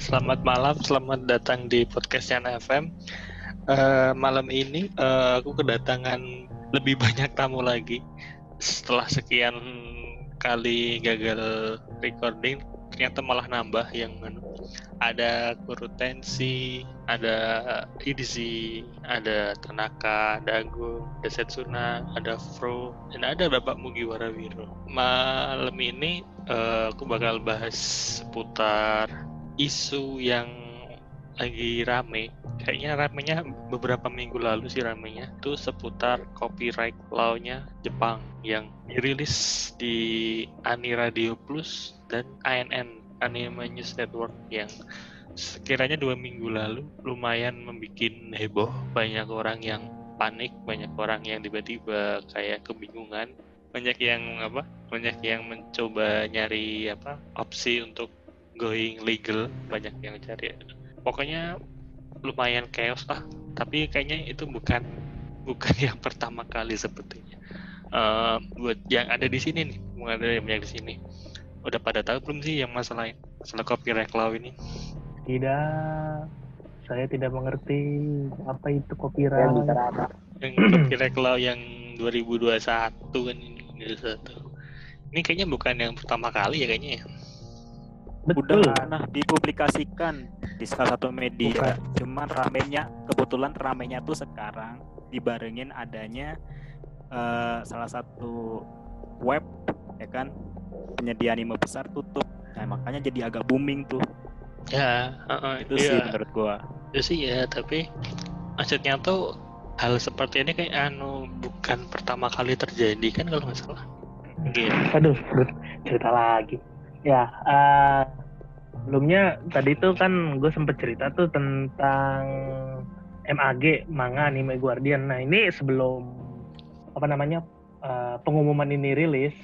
Selamat malam, selamat datang di podcast Yana FM. Uh, malam ini uh, aku kedatangan lebih banyak tamu lagi. Setelah sekian kali gagal recording, ternyata malah nambah yang ada Kurutensi, ada Idzi, ada Tanaka, ada Agung, ada Setsuna, ada Fro, dan ada Bapak Mugiwara Wiro. Malam ini uh, aku bakal bahas seputar isu yang lagi rame. Kayaknya ramenya beberapa minggu lalu sih ramenya itu seputar copyright law-nya Jepang yang dirilis di Ani Radio Plus dan ANN Anime News Network yang sekiranya dua minggu lalu lumayan membuat heboh. Banyak orang yang panik banyak orang yang tiba-tiba kayak kebingungan. Banyak yang apa? Banyak yang mencoba nyari apa opsi untuk going legal banyak yang cari. Pokoknya lumayan chaos lah. Tapi kayaknya itu bukan bukan yang pertama kali sepertinya uh, buat yang ada di sini nih ada yang banyak di sini. Udah pada tahu belum sih yang masalah masalah copyright law ini? Tidak. Saya tidak mengerti apa itu copyright. yang, yang copyright law yang 2021 kan ini 2021 ini kayaknya bukan yang pertama kali ya kayaknya ya Betul. udah pernah dipublikasikan di salah satu media. Bukan. Cuman ramenya kebetulan ramenya tuh sekarang dibarengin adanya uh, salah satu web ya kan penyedia anime besar tutup. Nah, makanya jadi agak booming tuh. Ya, uh, uh, itu iya. sih menurut gua. Itu sih ya, tapi maksudnya tuh hal seperti ini kayak anu bukan pertama kali terjadi kan kalau nggak salah. Gitu. Aduh, cerita lagi Ya, uh, sebelumnya tadi tuh kan gue sempet cerita tuh tentang MAG manga anime Guardian. Nah ini sebelum apa namanya uh, pengumuman ini rilis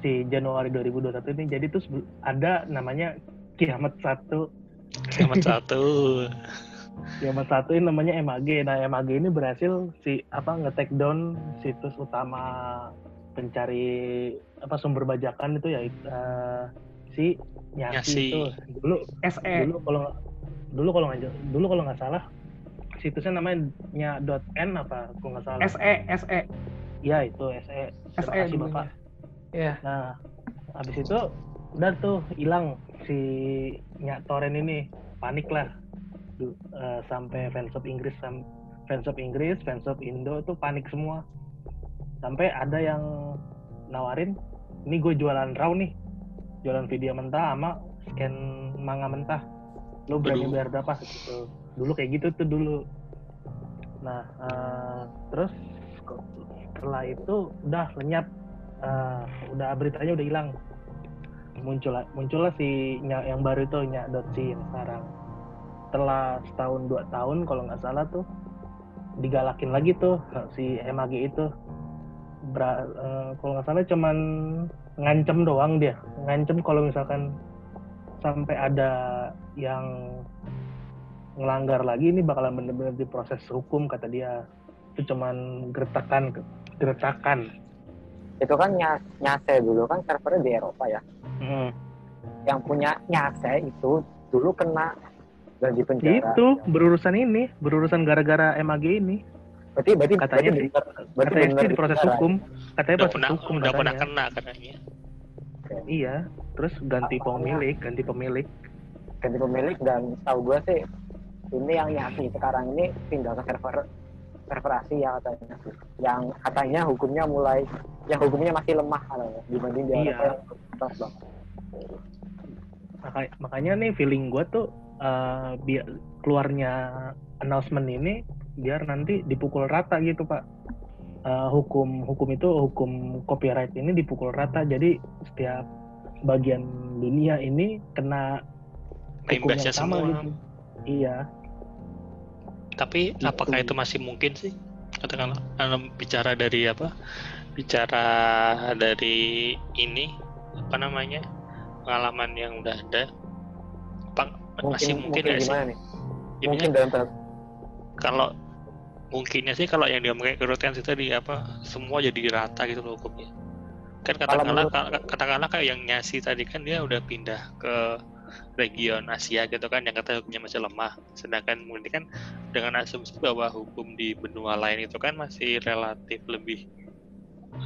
di Januari 2021 ini, jadi tuh ada namanya Kiamat Satu. Kiamat Satu. Kiamat Satu ini namanya MAG. Nah MAG ini berhasil si apa ngetek down situs utama pencari apa sumber bajakan itu ya uh, si Nyasi, Nyasi. itu. Dulu SE dulu kalau dulu kalau nggak dulu kalau nggak salah situsnya namanya nya dot n apa kalau nggak salah. SE SE ya itu SE SE kasih bapak. Ya nah habis itu udah tuh hilang si nyak toren ini. Panik lah. Uh, sampai fansub Inggris fansub Inggris fansub Indo tuh panik semua. Sampai ada yang nawarin ini gue jualan raw nih jualan video mentah sama scan manga mentah. Lo berani bayar berapa? Gitu. Dulu kayak gitu tuh dulu. Nah uh, terus setelah itu udah lenyap. Uh, udah beritanya udah hilang. Muncul muncullah si yang baru itu nyak si yang sekarang. Setelah setahun dua tahun kalau nggak salah tuh digalakin lagi tuh si MAG itu Bra, uh, kalau nggak salah cuman ngancem doang dia. Ngancem kalau misalkan sampai ada yang ngelanggar lagi ini bakalan bener-bener diproses hukum kata dia. Itu cuman gertakan gertakan. Itu kan nyase dulu kan servernya di Eropa ya. Hmm. yang punya nyase itu dulu kena dan di penjara. Itu berurusan ini berurusan gara-gara MAG ini berarti berarti katanya berarti, berarti katanya sih proses hukum katanya proses pernah, hukum udah pernah kena katanya. Iya terus ganti pemilik ganti pemilik. Ganti pemilik dan tahu gue sih ini yang nyasi sekarang ini pindah ke server server Asia katanya. Yang katanya hukumnya mulai yang hukumnya masih lemah katanya dibanding di iya. Eropa makanya, makanya nih feeling gue tuh uh, biar keluarnya announcement ini biar nanti dipukul rata gitu pak. Uh, hukum hukum itu hukum copyright ini dipukul rata. Jadi setiap bagian dunia ini kena hukum yang sama semua. gitu. Iya. Tapi gitu. apakah itu masih mungkin sih? Katakanlah bicara dari apa? Bicara dari ini apa namanya? Pengalaman yang udah ada apa mungkin, masih mungkin, mungkin sih? nih? mungkin dalam kalau mungkinnya sih kalau yang dia pakai kerutan itu tadi apa semua jadi rata gitu loh hukumnya. Kan katakanlah katakanlah kayak yang nyasi tadi kan dia udah pindah ke region Asia gitu kan yang katanya hukumnya masih lemah. Sedangkan ini kan dengan asumsi bahwa hukum di benua lain itu kan masih relatif lebih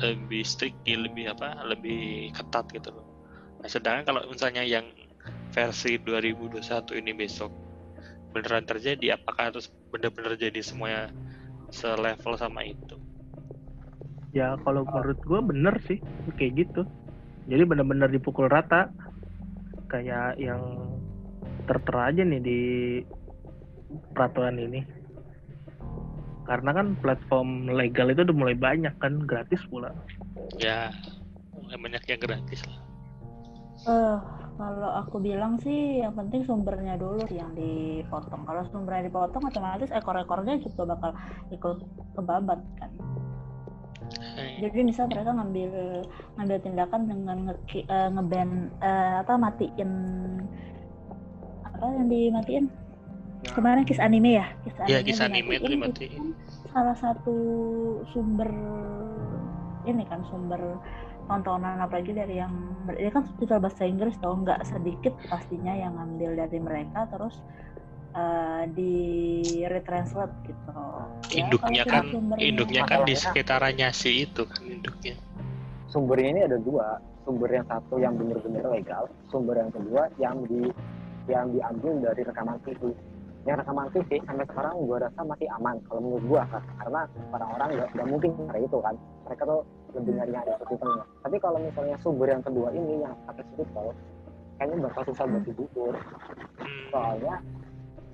lebih strict lebih apa lebih ketat gitu loh. Nah sedangkan kalau misalnya yang versi 2021 ini besok beneran terjadi apakah harus benar-benar jadi semuanya selevel sama itu? Ya kalau menurut gue bener sih kayak gitu. Jadi benar-benar dipukul rata. Kayak yang tertera aja nih di peraturan ini. Karena kan platform legal itu udah mulai banyak kan gratis pula. Ya mulai banyak yang gratis lah. Uh, kalau aku bilang sih yang penting sumbernya dulu yang dipotong. Kalau sumbernya dipotong otomatis ekor-ekornya juga bakal ikut kebabat kan. Jadi misal mereka ngambil ngambil tindakan dengan nge, uh, ngeban uh, apa matiin apa yang dimatiin? Kemarin kis anime ya? Kis anime, ya, kis anime itu dimatiin salah satu sumber ini kan sumber tontonan apalagi dari yang dia kan subtitle bahasa Inggris tau nggak sedikit pastinya yang ngambil dari mereka terus uh, di retranslate gitu. Ya, induknya kan induknya kan di sekitarannya si itu kan induknya. Sumbernya ini ada dua, sumber yang satu yang benar-benar legal, sumber yang kedua yang di yang diambil dari rekaman TV. Yang rekaman TV sampai sekarang gua rasa masih aman kalau menurut gua kan. karena orang-orang nggak mungkin cari itu kan. Mereka tuh lebih nyari nyari subtitlenya. Tapi kalau misalnya sumber yang kedua ini yang pakai subtitle, kayaknya bakal susah buat dibukur. Hmm. Soalnya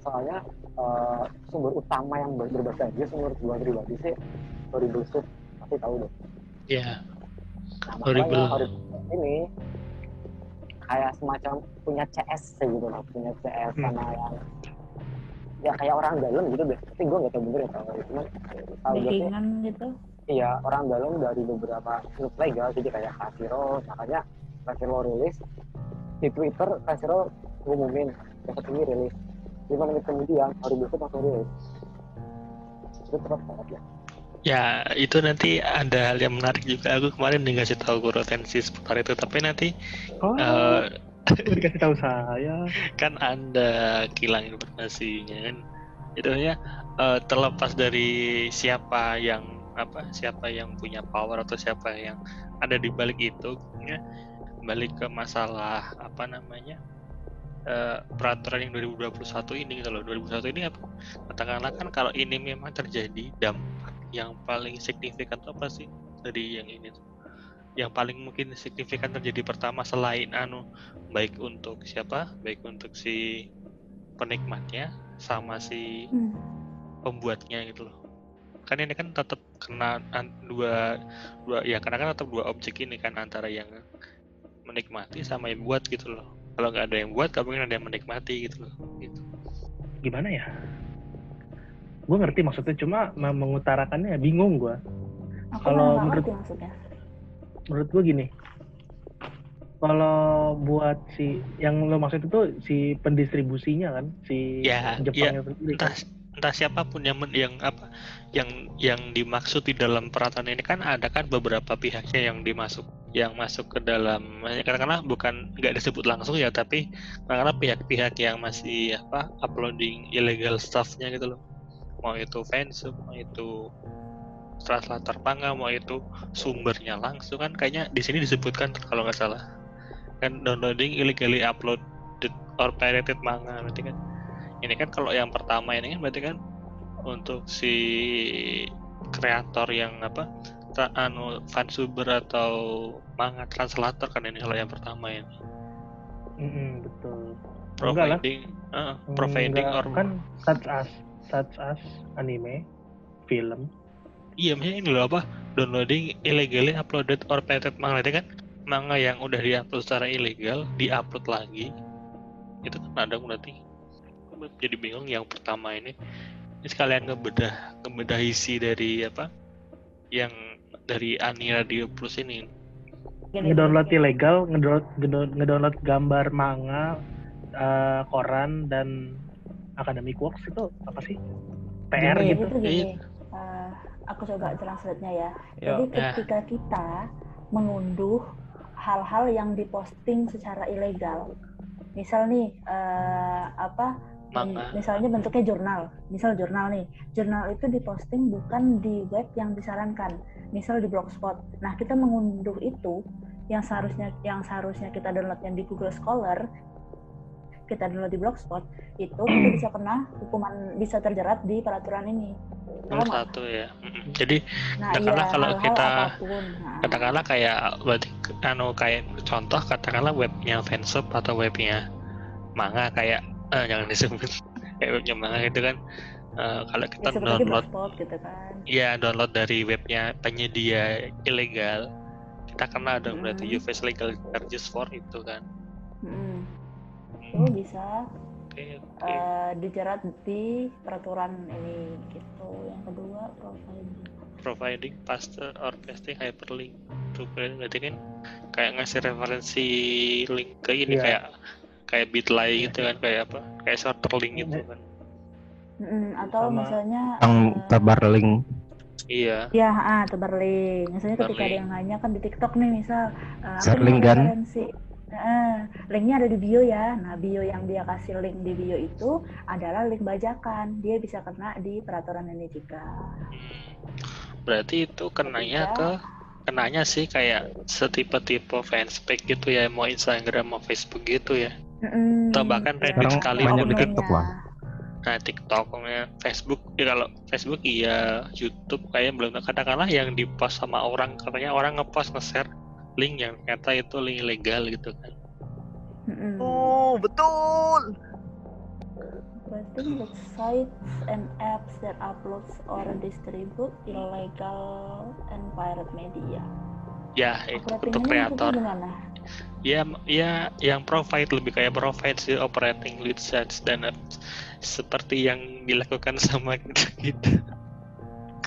soalnya uh, sumber utama yang berbahasa Inggris menurut gua pribadi sih horrible soup pasti tahu deh iya yeah. nah, horrible. ini kayak semacam punya CS gitu lah punya CS hmm. sama yang ya kayak orang dalam gitu deh tapi gue gak tau bener ya kalau cuman tahu gitu. Iya orang dalam dari beberapa klub legal jadi kayak Casiro makanya Casiro rilis di Twitter Casiro ngumumin besok ini rilis. Lima menit kemudian hari besok langsung rilis. Itu cepat banget ya. Ya, itu nanti ada hal yang menarik juga. Aku kemarin dikasih tahu retensi seputar itu, tapi nanti oh, uh, dikasih tahu saya. Kan Anda kilang informasinya kan. Itu ya uh, terlepas dari siapa yang apa, siapa yang punya power atau siapa yang ada di balik itu, ya balik ke masalah apa namanya? uh, peraturan yang 2021 ini gitu loh 2021 ini apa katakanlah kan kalau ini memang terjadi dampak yang paling signifikan apa sih dari yang ini tuh yang paling mungkin signifikan terjadi pertama selain anu baik untuk siapa? Baik untuk si penikmatnya sama si hmm. pembuatnya gitu loh. Kan ini kan tetap kena dua dua ya karena kan tetap dua objek ini kan antara yang menikmati sama yang buat gitu loh. Kalau nggak ada yang buat mungkin ada yang menikmati gitu loh gitu. Gimana ya? Gue ngerti maksudnya cuma mengutarakannya bingung gue kalau menurut maksudnya. Menurut gue gini. Kalau buat si yang lo maksud itu si pendistribusinya kan si ya, Jepang ya, sendiri entah, entah siapa pun yang yang apa yang yang dimaksud di dalam peraturan ini kan ada kan beberapa pihaknya yang dimasuk yang masuk ke dalam karena bukan nggak disebut langsung ya tapi karena pihak-pihak yang masih apa uploading illegal stuffnya gitu loh. Mau itu fans mau itu translator panga mau itu sumbernya langsung kan kayaknya di sini disebutkan kalau nggak salah kan downloading illegally uploaded or pirated manga berarti kan ini kan kalau yang pertama ini kan berarti kan untuk si kreator yang apa tra, anu fansuber atau manga translator kan ini kalau yang pertama ini. Mm -hmm, betul. Providing, uh, providing or kan such as such as anime, film. Iya, misalnya ini loh apa downloading illegally uploaded or pirated manga itu kan? Manga yang udah diupload secara ilegal diupload lagi. Itu kan ada berarti. Jadi bingung yang pertama ini. Ini sekalian ngebedah ngebedah isi dari apa yang dari Ani Radio Plus ini. Ngedownload ilegal ngedownload ngedownload gambar manga uh, koran dan academic works itu apa sih? PR gini, gitu. gini. Uh, aku coba translate-nya ya Yo. jadi ya. ketika kita mengunduh hal-hal yang diposting secara ilegal misal nih uh, apa Manga. misalnya bentuknya jurnal misal jurnal nih jurnal itu diposting bukan di web yang disarankan misal di blogspot nah kita mengunduh itu yang seharusnya yang seharusnya kita downloadnya di Google Scholar kita download di blogspot itu kita bisa kena hukuman bisa terjerat di peraturan ini Nomor satu ya. Jadi nah, katakanlah iya, kalau kita apa pun. Nah, katakanlah kayak berarti anu kayak contoh katakanlah webnya fansub atau webnya manga kayak eh, jangan disebut kayak webnya manga itu kan eh, kalau kita ya, download blogspot gitu kan ya download dari webnya penyedia ilegal kita kena dong berarti Mm. you face legal charges for itu kan. Hmm, itu bisa oke oke. eh, dijerat di peraturan ini gitu. Yang kedua providing providing paste or pasting hyperlink to berarti kan kayak ngasih referensi link ke ini Iya. kayak kayak bitly gitu kan kayak apa? Kayak shorter link gitu kan. Mm-mm, atau Sama- misalnya yang eh, tebar link. Iya. Ya ah tebar link. Misalnya Tebar ketika ada link. yang nanya kan di TikTok nih misal eh, aku Share mau link kan? referensi Eh, linknya ada di bio ya. Nah bio yang dia kasih link di bio itu adalah link bajakan. Dia bisa kena di peraturan ini juga Hmm. berarti itu kenanya ke Ketiga, kenanya sih kayak setipe-tipe fanspage gitu ya mau Instagram mau Facebook gitu ya. Mm-mm, Atau bahkan ya, Reddit sekali banyak di. TikTok lah. nah TikTok ya. Facebook ya kalau Facebook iya YouTube kayak belum. Katakanlah yang di post sama orang katanya orang ngepost nge-share link yang ternyata itu link ilegal gitu kan Mm-mm. Oh, betul. Posting with sites and apps that uploads or distribute illegal and pirate media. ya itu Operating untuk kreator gimana? ya ya yang provide lebih kayak provide sih operating lead sites dan apps seperti yang dilakukan sama kita kita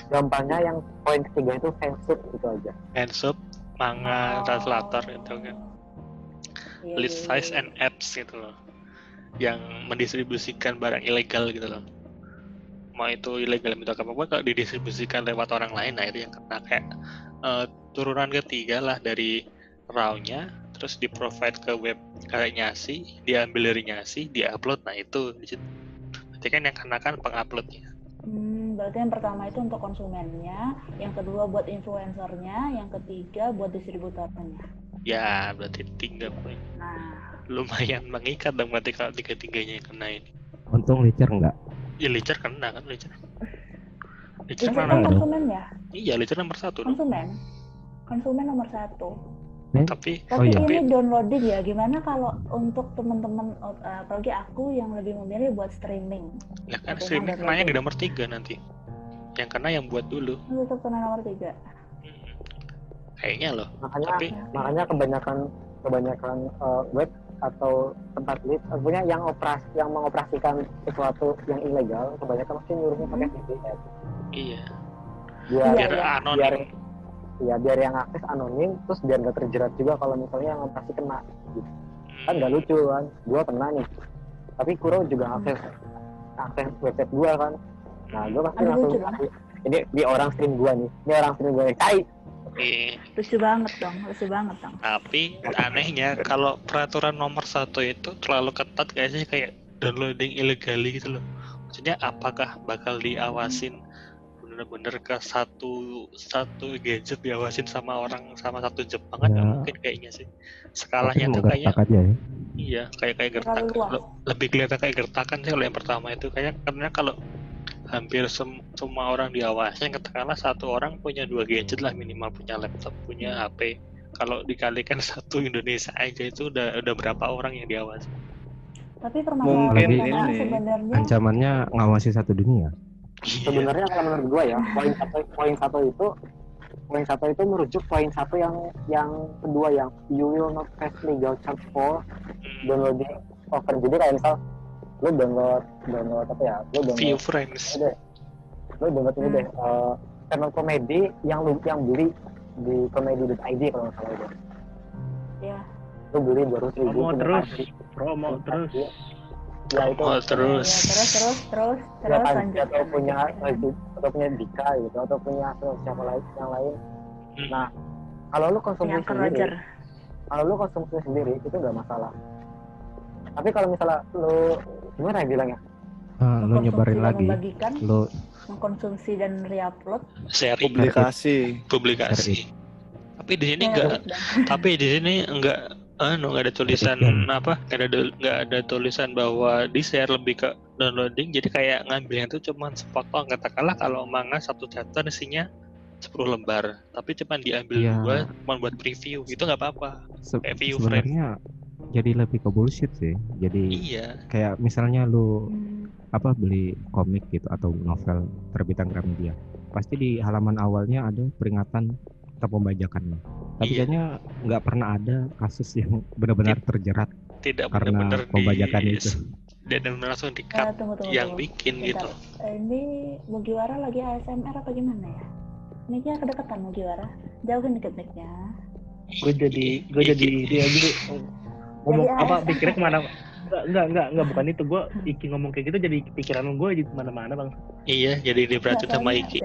gampangnya yang poin ketiga itu fansub gitu aja fansub manga Oh. translator gitu kan. Iya, lead iya, size and apps gitu loh. Yang mendistribusikan barang ilegal gitu loh. Mau itu ilegal itu apa kalau didistribusikan lewat orang lain nah itu yang kena. Kayak eh, turunan ketiga lah dari raw-nya terus di provide ke web kayak nyasi diambil dari nyasi diupload nah itu. Di situ. berarti kan yang kena kan penguploadnya Hmm, berarti yang pertama itu untuk konsumennya, yang kedua buat influencernya, yang ketiga buat distributornya. ya berarti tiga poin Nah, lumayan mengikat dong berarti kalau tiga tiganya yang kena ini Untung licer nggak. ya Licer kena kan Licer Licer mana kan dong. konsumen ya, iya Licer nomor satu dong konsumen, konsumen nomor satu. Tapi Tapi iya. ini downloading ya, gimana kalau untuk teman-teman, oh, eh, apalagi aku yang lebih memilih buat streaming, ya kan Tapi streaming kenanya di nomor tiga nanti. Yang kena yang buat dulu. Itu tetap kena nomor tiga. Hmm. kayaknya loh. Makanya tapi makanya kebanyakan kebanyakan eh, web atau tempat lead punya yang operas yang mengoperasikan sesuatu yang ilegal kebanyakan pasti nyuruhnya pakai VPN iya. Biar biar iya. anonim. biar ya biar yang akses anonim terus biar nggak terjerat juga kalau misalnya yang operasi kena. Kan nggak lucu kan? Gua kena nih. Tapi Kuro juga akses. Akses website gua kan. Nah gua pasti Aduh, langsung lucu ini di orang stream gua nih. Ini orang stream gua nih. Cai Iya. Lucu banget dong, lucu banget dong. tapi anehnya kalau peraturan nomor satu itu terlalu ketat kayak sih kayak downloading ilegali gitu loh. Maksudnya apakah bakal diawasin bener-bener ke satu satu gadget diawasin sama orang sama satu Jepang kan nggak Ya. mungkin kayaknya sih skalanya tuh kayak gertak aja ya. Iya, kayak kayak. Le- Lebih kelihatan kayak gertakan sih kalau yang pertama itu kayak karena kalau hampir sem- semua orang diawasi katakanlah satu orang punya dua gadget lah minimal punya laptop punya HP kalau dikalikan satu Indonesia aja itu udah udah berapa orang yang diawasi Tapi ini. sebenarnya Ancamannya ngawasi satu dunia. Sebenarnya kalau menurut gua ya poin satu poin satu itu poin satu itu merujuk poin satu yang yang kedua yang you will not face legal charge for Hmm, downloading over jadi kayak misal lu download download apa ya? Lu View download friends. ini deh. Lu download ini Hmm. deh eh, channel komedi yang lu yang beli di komedi.id kalau nggak salah itu. Ya lu beli dua ratus ribu Promo terus, promo terus. Ya itu Oh, terus. Ya, terus terus terus ya terus kan lanjut atau punya atau punya Dika gitu atau punya siapa lain yang lain? Hmm. nah kalau lu konsumsi ke sendiri Roger. kalau lu konsumsi sendiri itu nggak masalah. Tapi kalau misalnya lo gimana ya bilangnya? Ah, lo Mengkonsumsi nyebarin lagi, lo mengkonsumsi dan reupload. sharing Publikasi. publikasi. Tapi di sini enggak tapi di sini enggak anu nggak ada tulisan Sekian. apa nggak ada nggak ada tulisan bahwa di share lebih ke downloading jadi kayak ngambilnya tuh cuman sepotong katakanlah kalau manga satu chapter isinya 10 lembar tapi cuman diambil Iya. dua cuma buat preview itu nggak apa-apa se- Kayak view frame. sebenarnya jadi lebih ke bullshit sih. Jadi iya kayak misalnya lu apa beli komik gitu atau novel terbitan Gramedia, pasti di halaman awalnya ada peringatan atau pembajakannya. Tapi Iya. kayaknya nggak pernah ada kasus yang benar-benar terjerat tidak karena benar-benar pembajakan di itu. dan benar langsung di eh, cut tunggu, tunggu, yang tunggu. bikin Bentar. gitu Eh, Ini Mugiwara lagi ASMR apa gimana ya? Mic-nya kedekatan Mugiwara. Jauhin dikit mic-nya. gue jadi gue jadi dia jadi ngomong apa pikirnya ke mana enggak enggak enggak enggak bukan itu gue Iki ngomong kayak gitu jadi pikiran gue jadi ke mana-mana bang iya jadi diperhatiin sama Iki.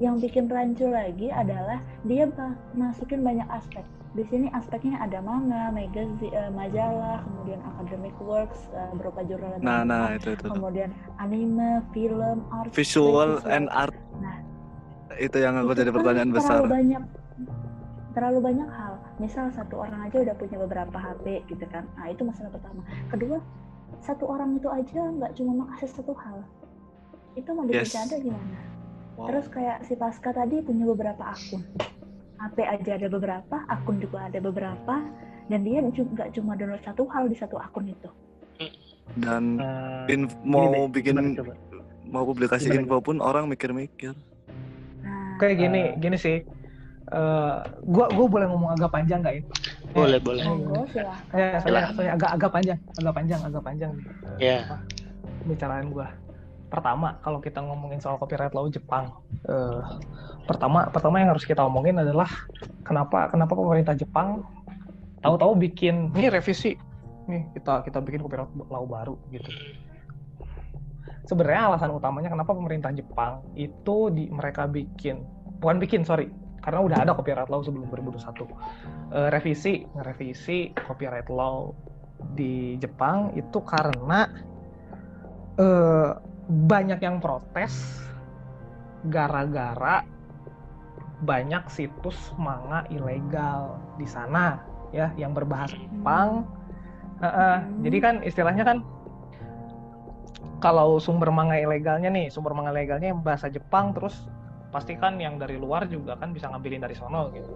Yang bikin rancu lagi adalah dia masukin banyak aspek. Di sini aspeknya ada manga, magazine, eh, majalah, kemudian academic works eh, berupa jurnal dan Nah, nah itu itu. kemudian anime, film, art, Visual visual. and art. Nah, Itu yang aku Itu jadi kan pertanyaan besar. Terlalu banyak terlalu banyak hal. Misal satu orang aja udah punya beberapa HP gitu kan. Nah, itu masalah pertama. Kedua, satu orang itu aja nggak cuma mengakses satu hal. Itu mau Yes. dibercanda gimana? Wow. Terus kayak si Pasca tadi punya beberapa akun. HP aja ada beberapa, akun juga ada beberapa, dan dia juga nggak cuma download satu hal di satu akun itu. Dan inf- gini mau deh, bikin gimana coba? mau publikasi Gimana, info pun orang mikir-mikir. Nah, Kayak gini, Eh. gini sih. Eh, gua gua boleh ngomong agak panjang nggak ya? boleh boleh monggo silahkan. Eh, soalnya, soalnya agak agak panjang, agak panjang, agak panjang nih ya pembicaraan gua. Pertama, kalau kita ngomongin soal copyright law Jepang, eh, pertama pertama yang harus kita omongin adalah kenapa kenapa pemerintah Jepang tahu-tahu bikin ini revisi, nih kita kita bikin copyright law baru gitu. Sebenarnya alasan utamanya kenapa pemerintah Jepang itu di mereka bikin bukan bikin sorry karena udah ada copyright law sebelum 2021 Eh, revisi ngerevisi copyright law di Jepang itu karena eh, banyak yang protes gara-gara banyak situs manga ilegal di sana ya yang berbahasa Jepang. Eh, eh, Jadi kan istilahnya kan kalau sumber manga ilegalnya nih, sumber manga ilegalnya yang bahasa Jepang terus pasti kan yang dari luar juga kan bisa ngambilin dari sono gitu.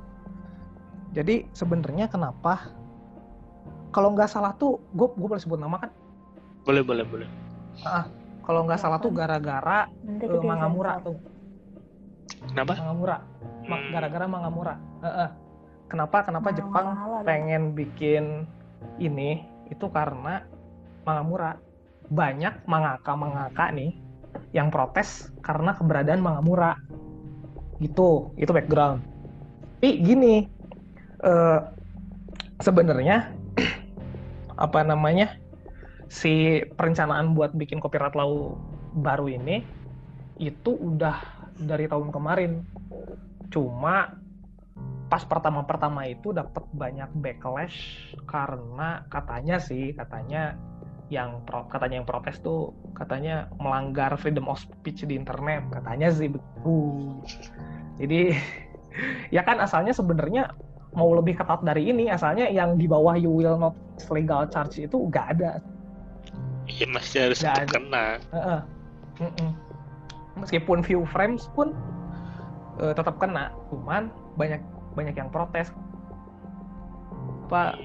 Jadi sebenarnya kenapa kalau nggak salah tuh gue gue boleh sebut nama kan? boleh boleh boleh Kalau nggak salah tuh gara-gara kita Mangamura tuh, kenapa Mangamura, Ma- Hmm. gara-gara Mangamura. Eh, eh. Kenapa kenapa Mahal- Jepang mahalan. pengen bikin ini itu karena Mangamura banyak mangaka-mangaka nih yang protes karena keberadaan Mangamura gitu. Itu background. Tapi gini eh, sebenarnya apa namanya si perencanaan buat bikin copyright law baru ini itu udah dari tahun kemarin. Cuma pas pertama-pertama itu dapat banyak backlash karena katanya sih katanya yang pro, katanya yang protes tuh katanya melanggar freedom of speech di internet katanya sih betul jadi ya kan asalnya sebenarnya mau lebih ketat dari ini asalnya yang di bawah you will not legal charge itu nggak ada Iya masih harus Nggak tetap ada. kena Heeh. Mm-mm. meskipun view frames pun eh, tetap kena cuman banyak banyak yang protes apa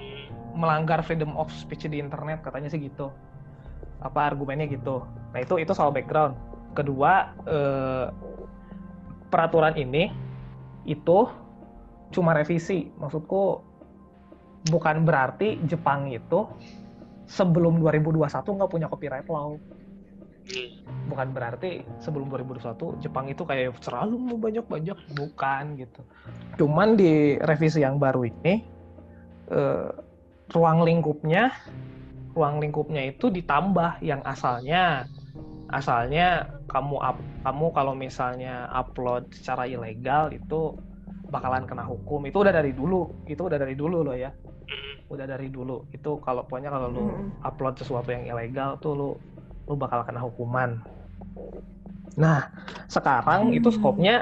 melanggar freedom of speech di internet katanya sih gitu. Apa argumennya gitu. Nah itu itu soal background. Kedua eh, peraturan ini itu cuma revisi. Maksudku bukan berarti Jepang itu sebelum 2021 nggak punya copyright law. Hmm. bukan berarti sebelum 2021 Jepang itu kayak selalu mau banyak-banyak. Bukan gitu. Cuman di revisi yang baru ini eh, ruang lingkupnya ruang lingkupnya itu ditambah yang asalnya. Asalnya kamu up, kamu kalau misalnya upload secara ilegal itu bakalan kena hukum. Itu udah dari dulu itu udah dari dulu loh ya. Udah dari dulu. Itu kalau pokoknya kalau lu upload sesuatu yang ilegal tuh lu lu bakal kena hukuman. Nah sekarang itu Hmm. skopnya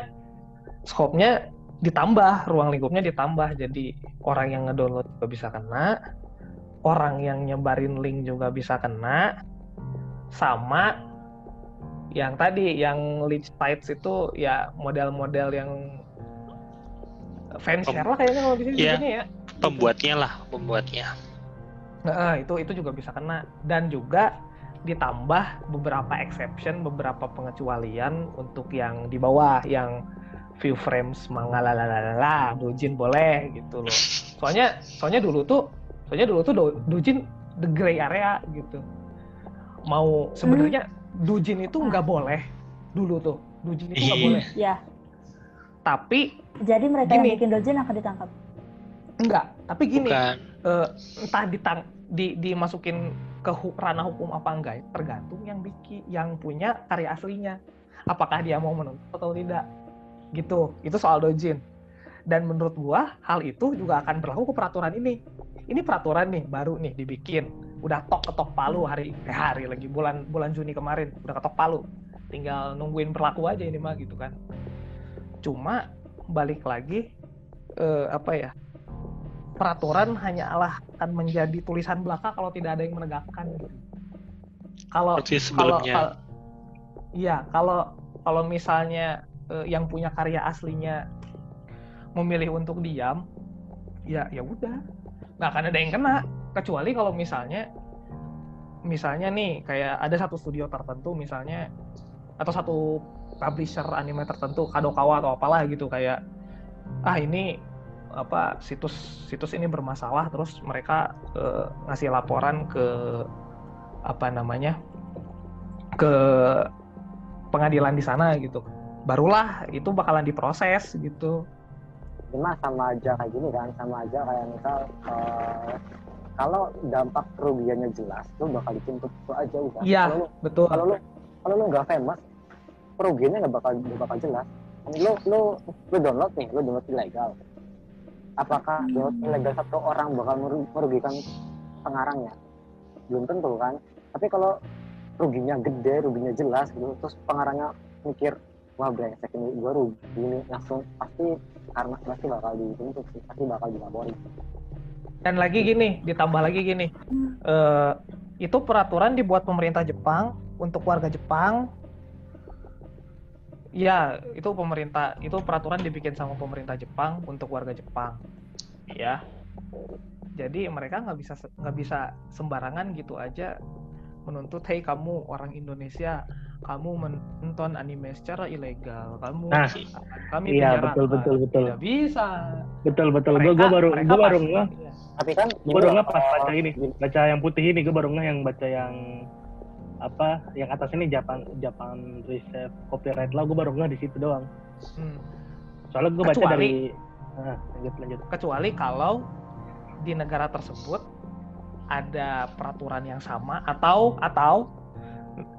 skopnya ditambah ruang lingkupnya ditambah jadi orang yang ngedownload juga bisa kena orang yang nyebarin link juga bisa kena sama yang tadi yang leech sites itu ya model-model yang fanshare lah kayaknya kalau di sini Iya. ya Pembuatnya lah, pembuatnya. Nah, itu itu juga bisa kena dan juga ditambah beberapa exception, beberapa pengecualian untuk yang di bawah yang view frames mangalalalala, dojin boleh gitu loh. Soalnya soalnya dulu tuh soalnya dulu tuh do- dojin the gray area gitu. Mau sebenarnya dojin itu nggak boleh dulu tuh. Dojin itu nggak Ih. boleh. Ya, Tapi jadi mereka yang Gini. bikin dojin akan ditangkap. enggak, tapi gini, Bukan. eh, entah ditang di dimasukin ke hu- ranah hukum apa enggak tergantung yang bikin yang punya karya aslinya apakah dia mau menuntut atau tidak gitu. Itu soal dojin. Dan menurut gua hal itu juga akan berlaku ke peraturan ini. Ini peraturan nih baru nih dibikin. Udah tok ketok palu hari eh, hari lagi bulan bulan Juni kemarin. Udah ketok palu. Tinggal nungguin berlaku aja ini mah gitu kan. Cuma balik lagi eh, apa ya peraturan hanyalah akan menjadi tulisan belaka kalau tidak ada yang menegakkan. Gitu. Kalau kalau iya kalau kalau misalnya eh, yang punya karya aslinya memilih untuk diam, ya ya udah. Nggak akan ada yang kena kecuali kalau misalnya misalnya nih kayak ada satu studio tertentu misalnya atau satu publisher anime tertentu Kadokawa atau apalah gitu kayak ah ini apa situs situs ini bermasalah terus mereka eh, ngasih laporan ke apa namanya ke pengadilan di sana gitu barulah itu bakalan diproses gitu. Cuma sama aja kayak gini kan sama aja kayak misal eh, kalau dampak kerugiannya jelas lu bakal dituntut itu aja udah Iya. betul. kalau lu kalau lu nggak famous kerugiannya nggak bakal nggak bakal jelas. Lu lu lu download nih lu download ilegal. Apakah download ilegal satu orang bakal meru- merugikan pengarangnya? Belum tentu kan. Tapi kalau ruginya gede ruginya jelas gitu terus pengarangnya mikir wah brengsek ini gua rugi ini langsung pasti karena pasti bakal dituntut sih pasti bakal dilaporin dan lagi gini ditambah lagi gini. Eh, itu peraturan dibuat pemerintah Jepang untuk warga Jepang. Ya itu pemerintah itu peraturan dibikin sama pemerintah Jepang untuk warga Jepang. Ya. Jadi mereka nggak bisa nggak bisa sembarangan gitu aja menuntut hey kamu orang Indonesia kamu menonton anime secara ilegal. Kamu Nah, kami iya, penjarakan." betul, betul, betul. tidak bisa. Betul betul. Gue gue baru gue baru nggak tapi kan gue baru nggak pas baca ini. baca yang putih ini gue baru nggak yang baca yang apa yang atas ini Japan Japan Reserve Copyright Law gue baru nggak di situ doang. Hmm. soalnya gue baca dari nah, lanjut lanjut. kecuali kalau di negara tersebut ada peraturan yang sama atau atau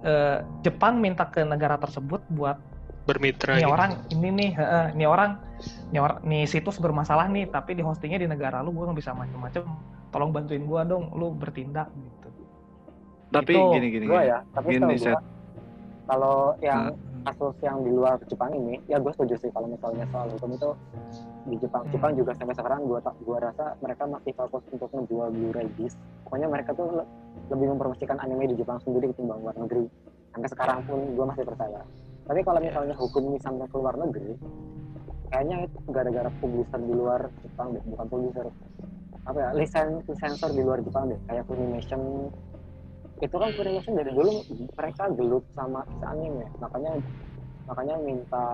eh, Jepang minta ke negara tersebut buat Bermitra nih gitu. orang ini nih heeh, nih orang nih orang nih situs bermasalah nih tapi di hostingnya di negara lu gue nggak bisa macem-macem tolong bantuin gua dong lu bertindak gitu Tapi Itu gini gini. ya tapi Gini, gua kalau yang Nah. Kasus yang di luar Jepang ini ya gue setuju sih kalau misalnya soal hukum itu di Jepang. Hmm. Jepang juga sampai sekarang gua tak gua rasa mereka masih fokus untuk menjual Blu-ray disc pokoknya mereka tuh le- lebih mempromosikan anime di Jepang sendiri ketimbang luar negeri. Sampai sekarang pun gue masih percaya. Tapi kalau misalnya hukum ini sampai ke luar negeri kayaknya itu gara-gara publisher di luar Jepang deh bukan publisher. Apa ya lisen sensor di luar Jepang deh kayak Funimation itu kan Funimation dari dulu mereka gelut sama anime makanya makanya minta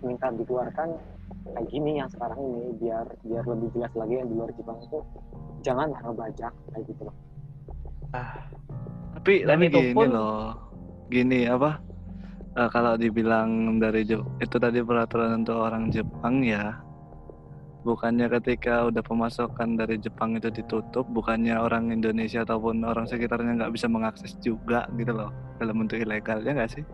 minta dikeluarkan kayak gini yang sekarang ini biar biar lebih jelas lagi yang di luar Jepang itu jangan ngebajak kayak gitu loh Tapi Dan tapi itu gini pun- loh. Gini apa? eh, kalau dibilang dari Jep- itu tadi peraturan untuk orang Jepang ya. Bukannya ketika udah pemasukan dari Jepang itu ditutup, bukannya orang Indonesia ataupun orang sekitarnya nggak bisa mengakses juga gitu loh dalam bentuk ilegal ya nggak sih?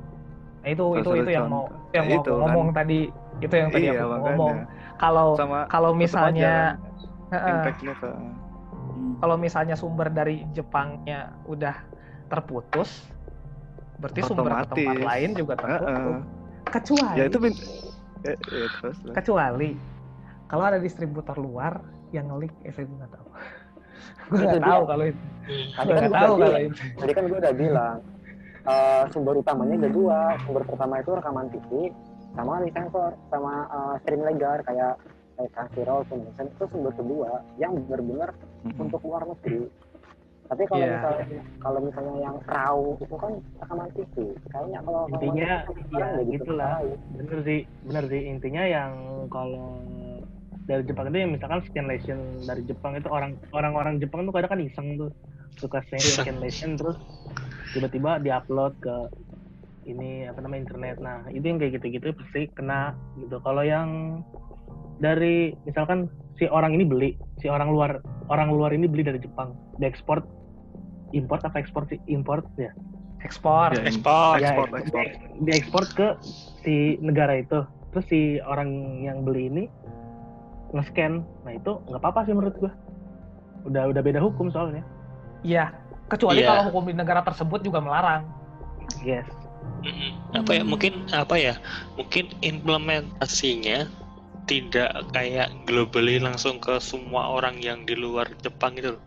nah, itu Salah itu itu yang mau yang Ya, mau itu kan. ngomong tadi itu yang tadi Iya, aku makanya. ngomong kalau Sama kalau aja misalnya kan ke Hmm. kalau misalnya sumber dari Jepangnya udah terputus, berarti sumber ke tempat Otomatis. lain juga terputus. Heeh. Kecuali, Ya itu ya, ya, terus lah. kecuali kalau ada distributor luar yang ngelik, eh saya nggak tahu. gue nggak dia. tahu kalau itu. Hmm. Tadi kan tahu kalau itu. Tadi kan gue udah bilang eh, sumber utamanya ada dua. Sumber pertama itu rekaman TV sama di sensor sama eh, stream legal kayak kayak Crunchyroll, itu sumber kedua yang benar-benar Mm-mm. untuk luar negeri. Tapi kalau Iya. misalnya kalau misalnya yang raw itu kan rekaman TV. Kayaknya kalau intinya ya gitu gitulah bener sih bener sih intinya yang kalau dari Jepang itu yang misalkan scanlation dari Jepang itu orang orang-orang Jepang tuh kadang kan iseng tuh. Suka scan scanlation terus tiba-tiba diupload ke ini apa namanya internet. Nah itu yang kayak gitu-gitu pasti kena gitu. Kalau yang dari misalkan si orang ini beli si orang luar orang luar ini beli dari Jepang diekspor import apa ekspor sih? Import ya? Ekspor. Ya, Ekspor. ya ekspor, ekspor, ekspor. diekspor ke si negara itu. Terus si orang yang beli ini nge-scan nah itu nggak apa-apa sih menurut gua udah udah beda hukum soalnya Iya. Kecuali Iya. kalau hukum di negara tersebut juga melarang. yes Mm-mm. apa ya mungkin apa ya mungkin implementasinya tidak kayak globally langsung ke semua orang yang di luar Jepang gitu loh.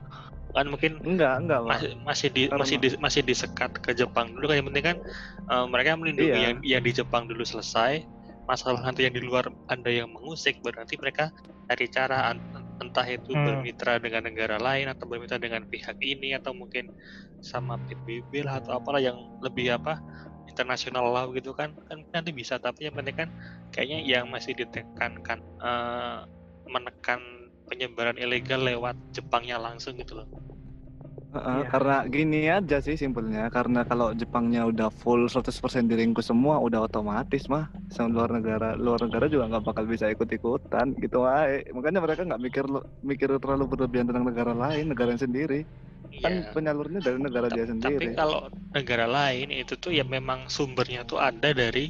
kan mungkin Enggak, enggak, Pak. masih masih di Karena- masih di, masih disekat ke Jepang dulu kan yang penting kan eh, mereka melindungi Iya. yang yang di Jepang dulu selesai masalah nanti yang di luar ada yang mengusik berarti mereka cari cara entah itu Hmm. bermitra dengan negara lain atau bermitra dengan pihak ini atau mungkin sama PBB lah atau apalah yang lebih apa internasional law gitu kan kan nanti bisa. Tapi yang penting kan kayaknya yang masih ditekankan eh, menekan penyebaran ilegal lewat Jepangnya langsung gitu loh Heeh, Iya. Karena gini aja sih simpelnya, karena kalau Jepangnya udah full 100% diringkus semua, udah otomatis mah sama luar negara, luar negara juga nggak bakal bisa ikut-ikutan gitu wae. Makanya mereka nggak mikir mikir terlalu berlebihan tentang negara lain, negara yang sendiri. Kan Iya. penyalurnya dari negara dia Ta- Tapi sendiri. kalau negara lain itu tuh ya memang sumbernya tuh ada dari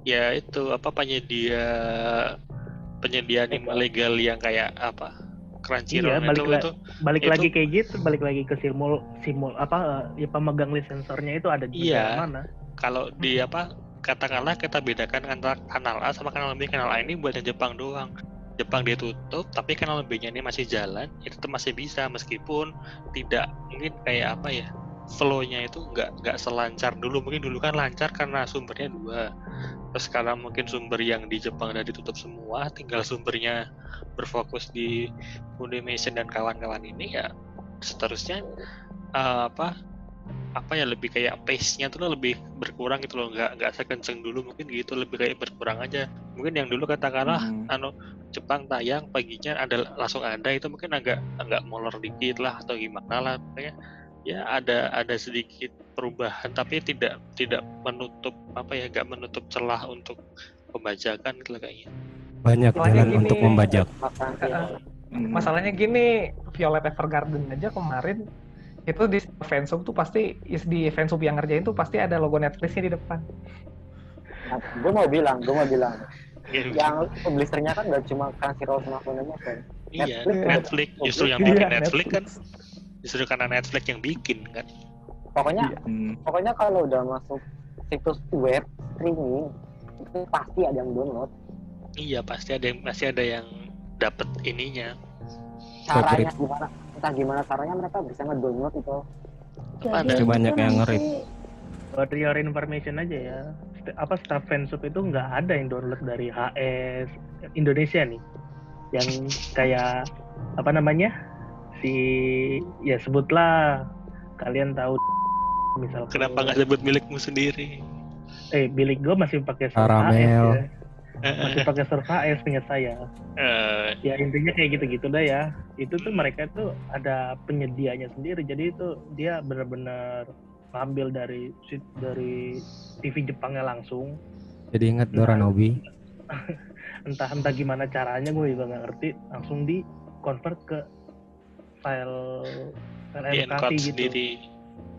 ya itu apa penyedia penyedia anime legal yang kayak apa Crunchyroll Iya, balik itu la- itu balik Itu- lagi kayak gitu balik lagi ke simul simul apa eh, ya pemegang lisensornya itu ada di Iya. mana kalau di apa katakanlah kita bedakan antara kanal A sama kanal B kanal A ini buat yang Jepang doang Jepang dia tutup tapi kanal B-nya ini masih jalan itu masih bisa meskipun tidak mungkin kayak apa ya flow-nya itu nggak nggak selancar dulu. Mungkin dulu kan lancar karena sumbernya dua. Terus sekarang mungkin sumber yang di Jepang udah ditutup semua tinggal sumbernya berfokus di Funimation dan kawan-kawan ini ya seterusnya eh, apa apa ya lebih kayak pace-nya tuh lebih berkurang gitu loh. Nggak nggak sekenceng dulu mungkin gitu lebih kayak berkurang aja. Mungkin yang dulu katakanlah Hmm. anu Jepang tayang paginya ada langsung ada itu mungkin agak agak molor dikit lah atau gimana lah pokoknya ya ada ada sedikit perubahan tapi tidak tidak menutup apa ya nggak menutup celah untuk pembajakan gitu kayaknya Banyak Soalnya jalan gini, untuk membajak. Hmm. Masalahnya gini, Violet Evergarden aja kemarin itu di fansub tuh pasti is di fansub yang ngerjain tuh pasti ada logo Netflixnya di depan. nah, gue mau bilang, gue mau bilang, Iya. yang publishernya kan gak cuma Crunchyroll sama Funimation. iya Netflix. Netflix justru yang Iya, bikin Netflix kan justru karena Netflix yang bikin kan Pokoknya, Hmm. pokoknya kalau udah masuk situs web streaming itu pasti ada yang download. iya pasti ada yang pasti ada yang dapat ininya Caranya gimana? Entah gimana caranya mereka bisa ngedownload itu. Ada. Banyak yang nge-rip. buat your information aja ya apa staff fansub itu nggak ada yang download dari HS Indonesia nih yang kayak apa namanya si ya sebutlah kalian tahu misalkan. Kenapa nggak sebut milikmu sendiri? Eh bilik gue masih pakai Karamel. Ya. masih pakai server HS punya saya. Eh, ya intinya kayak gitu-gitu dah ya. Itu tuh mereka tuh ada penyedianya sendiri. Jadi itu dia benar-benar ngambil dari sit- dari TV Jepangnya langsung. Jadi ingat Doranobi. entah entah gimana caranya gue juga nggak ngerti. Langsung di convert ke file MKV encode gitu sendiri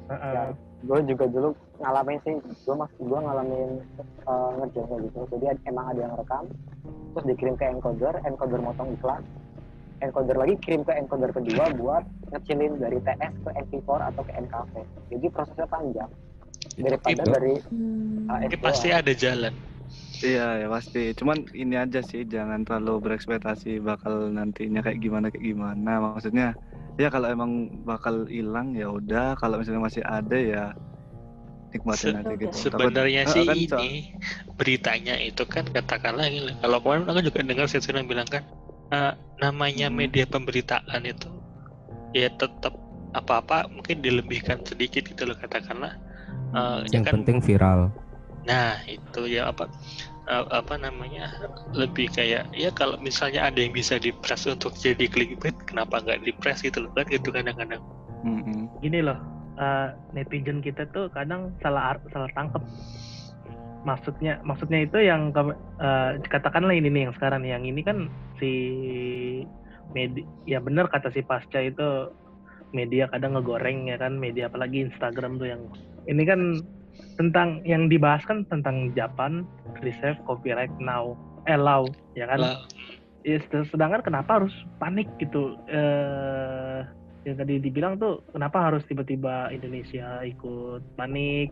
Heeh. Ya, gue juga dulu ngalamin sih, gue mas, gue ngalamin uh, ngerjain kayak gitu. Jadi ad- emang ada yang rekam, terus dikirim ke encoder, encoder motong iklan, encoder lagi kirim ke encoder kedua buat ngecilin dari TS ke MP4 atau ke NKV jadi prosesnya panjang daripada Itu. dari Hmm. Ini pasti ada jalan. Iya ya pasti. Cuman ini aja sih jangan terlalu berekspektasi bakal nantinya kayak gimana kayak gimana. Maksudnya ya kalau emang bakal hilang ya udah. Kalau misalnya masih ada ya nikmatin Se- aja gitu. Sebenarnya sih kan ini soal- beritanya itu kan katakanlah ini, kalau kemarin aku juga dengar sih yang bilang kan eh, namanya Hmm. media pemberitaan itu ya tetap apa-apa mungkin dilebihkan sedikit gitu loh katakanlah Eh, ini Yang kan penting viral. Nah, itu ya apa apa namanya? Lebih kayak ya kalau misalnya ada yang bisa dipres untuk jadi clickbait, kenapa nggak dipres gitu loh kan gitu kadang-kadang. Mm-mm. gini loh eh, netizen kita tuh kadang salah salah tangkep maksudnya maksudnya itu yang eh, katakanlah ini nih yang sekarang nih, yang ini kan si media ya benar kata si pasca itu media kadang ngegoreng ya kan media apalagi Instagram tuh yang ini kan tentang yang dibahas kan tentang Japan reserve copyright now eh law ya kan Lah, Ya, sed- sedangkan kenapa harus panik gitu? Eh, yang tadi dibilang tuh kenapa harus tiba-tiba Indonesia ikut panik?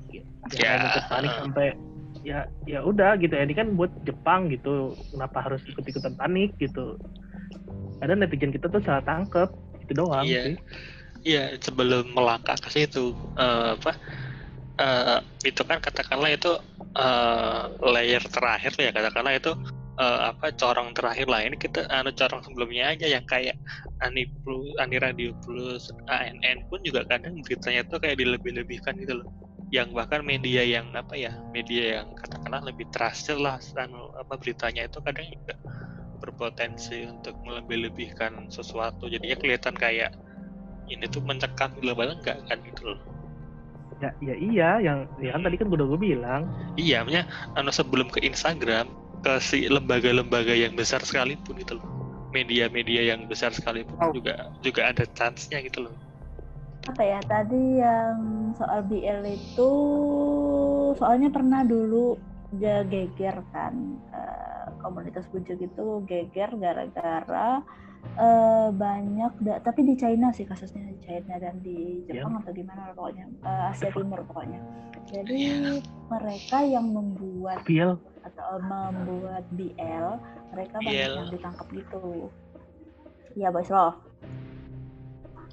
Ya. ikut panik sampai ya ya udah gitu. Ini kan buat Jepang gitu. Kenapa harus ikut-ikutan panik gitu? Ada netizen kita tuh salah tangkep itu doang Iya. sih. Iya, sebelum melangkah ke situ eh, apa? Eh, itu kan katakanlah itu eh, layer terakhir ya katakanlah itu eh, apa corong terakhir lah ini kita anu corong sebelumnya aja yang kayak Ani Plus, Ani Radio Plus, ANN pun juga kadang beritanya tuh kayak dilebih-lebihkan gitu loh. Yang bahkan media yang apa ya, media yang katakanlah lebih trusted lah, anu apa beritanya itu kadang juga berpotensi untuk melebih-lebihkan sesuatu. Jadinya kelihatan kayak ini tuh mencekam global enggak kan gitu loh. Ya, ya iya yang ya kan tadi kan udah gue bilang Iya, maksudnya anu sebelum ke Instagram ke si lembaga-lembaga yang besar sekalipun gitu loh. Media-media yang besar sekalipun Oh. juga juga ada chance-nya gitu loh. apa ya tadi yang soal BL itu soalnya pernah dulu dia geger kan komunitas bujuk itu geger gara-gara eh, banyak da- tapi di China sih kasusnya di China dan di Jepang atau gimana pokoknya Eh, Asia Timur pokoknya. Jadi mereka yang membuat Biel atau membuat BL mereka banyak BL. yang ditangkap gitu. Ya boys membuat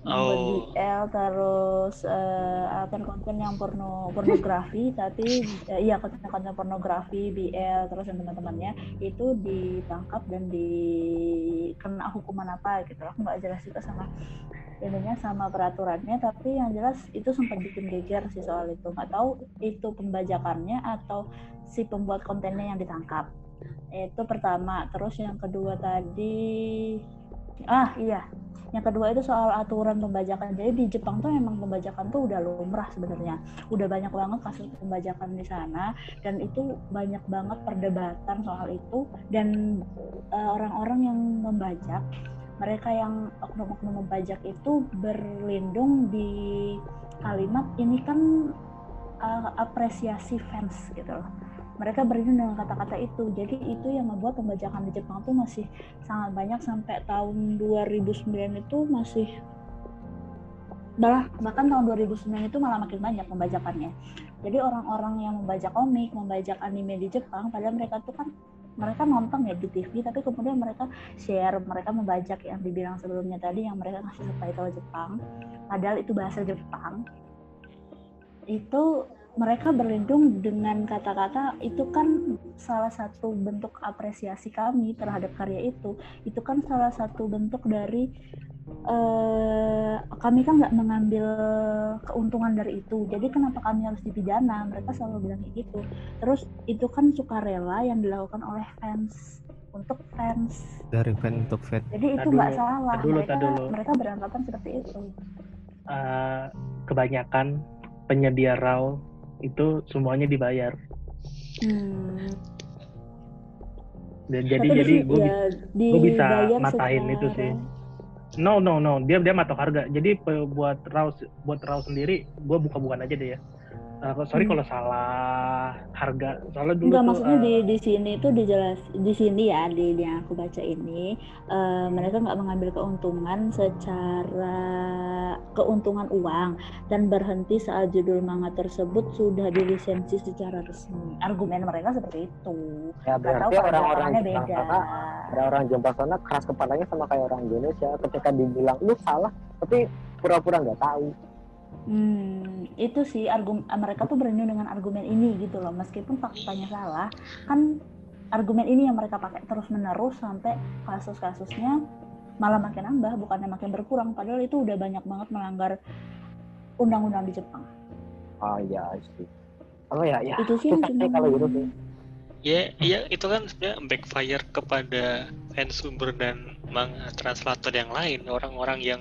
Oh. BL terus eh, apa konten yang porno pornografi tapi eh, iya konten-konten pornografi BL terus yang teman-temannya itu ditangkap dan dikena hukuman apa gitu. Aku nggak jelas juga sama ininya sama peraturannya tapi yang jelas itu sempat bikin geger sih soal itu. Nggak tahu itu pembajakannya atau si pembuat kontennya yang ditangkap. Itu pertama. Terus yang kedua tadi ah iya. Yang kedua itu soal aturan pembajakan. Jadi di Jepang tuh memang pembajakan tuh udah lumrah sebenarnya. Udah banyak banget kasus pembajakan di sana dan itu banyak banget perdebatan soal itu. Dan eh, orang-orang yang membajak mereka yang oknum-oknum membajak itu berlindung di kalimat ini kan eh, apresiasi fans gitu loh mereka berlindung dengan kata-kata itu. Jadi itu yang membuat pembajakan di Jepang tuh masih sangat banyak sampai tahun 2009 itu masih bahkan tahun 2009 itu malah makin banyak pembajakannya. Jadi orang-orang yang membajak komik membajak anime di Jepang padahal mereka tuh kan mereka nonton ya di TV tapi kemudian mereka share mereka membajak yang dibilang sebelumnya tadi yang mereka ngasih subtitle Jepang. Padahal itu bahasa Jepang. Itu mereka berlindung dengan kata-kata itu kan salah satu bentuk apresiasi kami terhadap karya itu. Itu kan salah satu bentuk dari eh, kami kan nggak mengambil keuntungan dari itu. Jadi kenapa kami harus dipidana? Mereka selalu bilang kayak gitu. Terus itu kan sukarela yang dilakukan oleh fans untuk fans. Dari fan untuk fan. jadi itu nggak salah. tar dulu, mereka tar dulu. mereka beranggapan seperti itu. Eh, kebanyakan penyedia RAW itu semuanya dibayar. Hmm. dan jadi Tapi jadi di- gue ya, gue bisa matahin itu sih. no no no. Dia dia matok harga. Jadi buat raw buat raw sendiri gue buka bukan aja deh ya Uh, sorry Hmm. kalau salah harga. Soalnya dulu Enggak, tuh maksudnya uh, di di sini itu dijelas di sini ya di, di yang aku baca ini eh, mereka nggak mengambil keuntungan secara keuntungan uang dan berhenti saat judul manga tersebut sudah dilisensi secara resmi. Argumen mereka seperti itu. Ya berarti orang-orang Jepang sana, orang-orang Jepang sana keras kepalanya sama kayak orang Indonesia. Ketika dibilang lu salah, tapi pura-pura nggak tahu. Hmm, itu sih argumen mereka tuh berani dengan argumen ini gitu loh. Meskipun faktanya salah, kan argumen ini yang mereka pakai terus menerus sampai kasus-kasusnya malah makin nambah, bukannya makin berkurang. Padahal itu udah banyak banget melanggar undang-undang di Jepang. Oh iya sih. Oh ya, ya. Itu sih yang cuma kalau gitu sih. Ya, ya itu kan sebenarnya backfire kepada sumber dan manga translator yang lain, orang-orang yang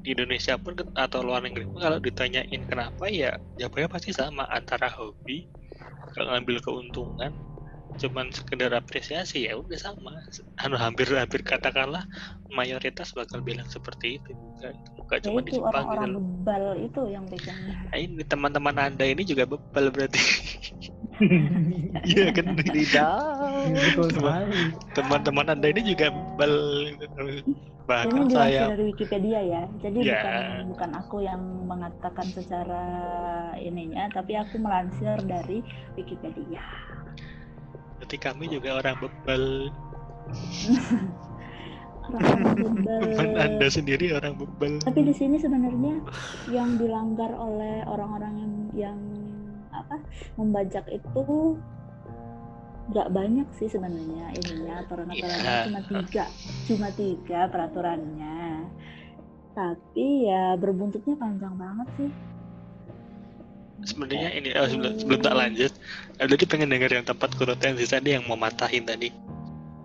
di Indonesia pun atau luar negeri pun kalau ditanyain kenapa ya jawabannya pasti sama antara hobi, ngambil keuntungan, cuman sekedar apresiasi ya udah sama. Anu hampir hampir katakanlah mayoritas bakal bilang seperti itu juga. Gak ya cuma di Jepang gitu orang-orang bebal itu yang bikin Nah, ini teman-teman anda ini juga bebal berarti. Iya kan? Iya, betul sekali. teman-teman anda ini juga ini bahkan dilansir saya dari Wikipedia ya jadi Ya. bukan bukan aku yang mengatakan secara ininya tapi aku melansir dari Wikipedia berarti kami juga orang bebal. teman anda sendiri orang bebal tapi di sini sebenarnya yang dilanggar oleh orang-orang yang yang apa membajak itu nggak banyak sih sebenarnya ininya aturan-aturannya. Iya. cuma tiga cuma tiga peraturannya. Tapi ya berbuntutnya panjang banget sih. Sebenarnya ini oh, sebelum, sebelum tak lanjut tadi pengen dengar yang tempat kurutensi tadi yang mau matahin tadi.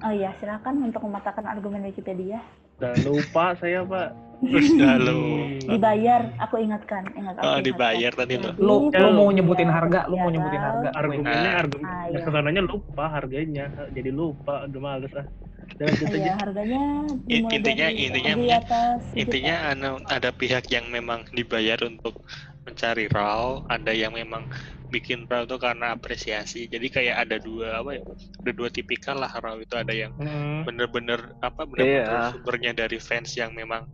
Oh iya silakan untuk mematahkan argumen Wikipedia. Udah lupa saya pak. Udah lo dibayar aku ingatkan ingat aku oh ingatkan. dibayar tadi lo Lu lu mau iya, nyebutin harga, lu iya mau nyebutin kan? harga. Argumennya Nah. argumen. Ah, ya, iya. ke sananya lupa harganya, jadi lupa. Udah males ah. Dan. Iya, harganya intinya- dari intinya- di atas sejuta. intinya anu, ada pihak yang memang dibayar untuk mencari raw ada yang memang bikin raw itu karena apresiasi jadi kayak ada dua apa ya ada dua tipikal lah raw itu ada yang Hmm. bener-bener apa bener-bener Iya. sumbernya dari fans yang memang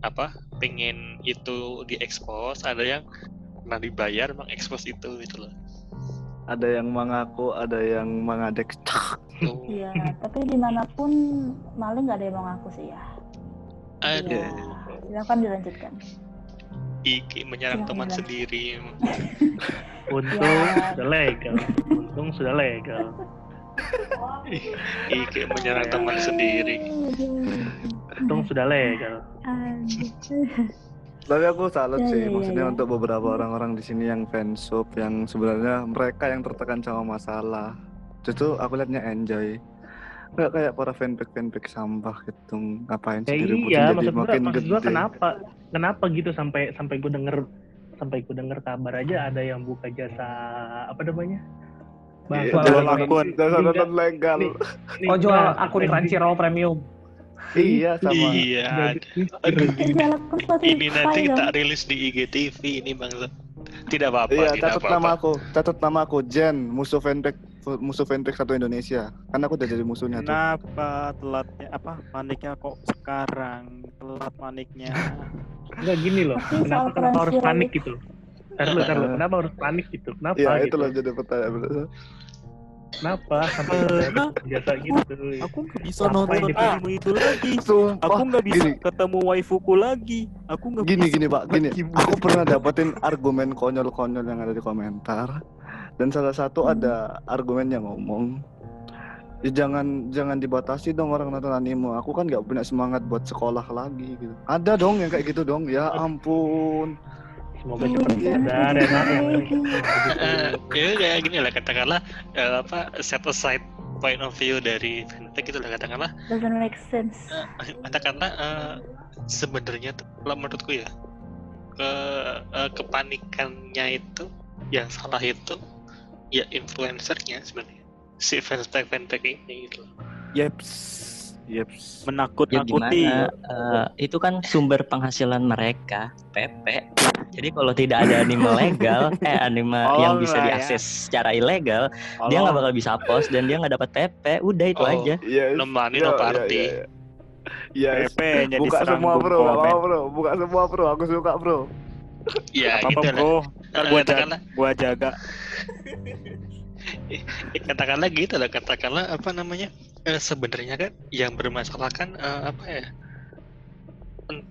apa pengen itu diekspos ada yang pernah dibayar mengekspos itu gitu loh Ada yang mengaku, ada yang mengadek. Tuh. Iya, tapi di mana pun maling nggak ada yang mau ngaku sih ya. ada Iya. Silakan dilanjutkan. Iki menyerang Silakan teman dilanjut. sendiri Untung Ya. sudah legal. Untung sudah legal. Iki menyerang teman sendiri Untung sudah legal. Tapi aku salut Ya, sih, ya, ya, maksudnya ya. untuk beberapa orang-orang di sini yang fansub yang sebenarnya mereka yang tertekan sama masalah. Justru aku liatnya enjoy. Nggak kayak para fanfic fanfic sampah gitu, ngapain Ya sih diributin iya, jadi maksud gua, makin maksud gede. gua kenapa? Kenapa gitu sampai sampai gue denger sampai gue denger kabar aja ada yang buka jasa apa namanya? Iya, Bahwa- jual akun, jasa legal. Oh jual nah, akun Crunchyroll Premium. Iya sama. iya aduh ini nanti kita rilis di IGTV ini bang tidak apa-apa Iya, tidak catat apa-apa nama aku, catat nama aku Jen, musuh fanfic musuh fanfic satu Indonesia. Karena aku udah jadi musuhnya tuh. Kenapa telatnya apa paniknya kok sekarang telat paniknya? Enggak gini loh. Kenapa kenapa harus panik itu- gitu? Ntar lu, ntar lu. Kenapa harus panik gitu? Kenapa Iya, gitu? itu loh jadi pertanyaan. Kenapa sampai jasa gitu? Aku nggak bisa nonton anime itu lagi. Sumpah. Aku nggak bisa gini, ketemu waifuku lagi. Aku nggak gini bisa gini Pak, gini. Aku pernah dapetin argumen konyol-konyol yang ada di komentar. Dan salah satu ada argumen yang ngomong Ya jangan jangan dibatasi dong orang nonton anime. Aku kan nggak punya semangat buat sekolah lagi gitu. Ada dong yang kayak gitu dong. Ya ampun. Semoga cepat sadar ya nak. Ya kayak gini lah katakanlah eh, apa set aside point of view dari fanfic itu lah katakanlah Doesn't make sense. eh, katakanlah eh, sebenarnya kalau menurutku ya ke eh, kepanikannya itu yang salah itu ya influencernya sebenarnya si fanfic fanfic ini gitu loh. Yeps. Yeps. Menakut Ya gimana? eh, itu kan sumber penghasilan mereka, PP. Jadi kalau tidak ada anime legal, eh anime Oh, yang bisa ya. diakses secara ilegal, dia nggak bakal bisa post dan dia nggak dapat PP. Udah itu Oh. aja. Yes. No money, Yo, no yo, party. yo, yo. Yes. PP jadi Buka semua bro, gak apa bro. Buka semua bro, aku suka bro. Ya, Apa-apa gitu lah. bro, ntar gua, jaga, gua jaga. katakanlah gitu lah, katakanlah apa namanya? eh, sebenarnya kan yang bermasalah kan eh, apa ya?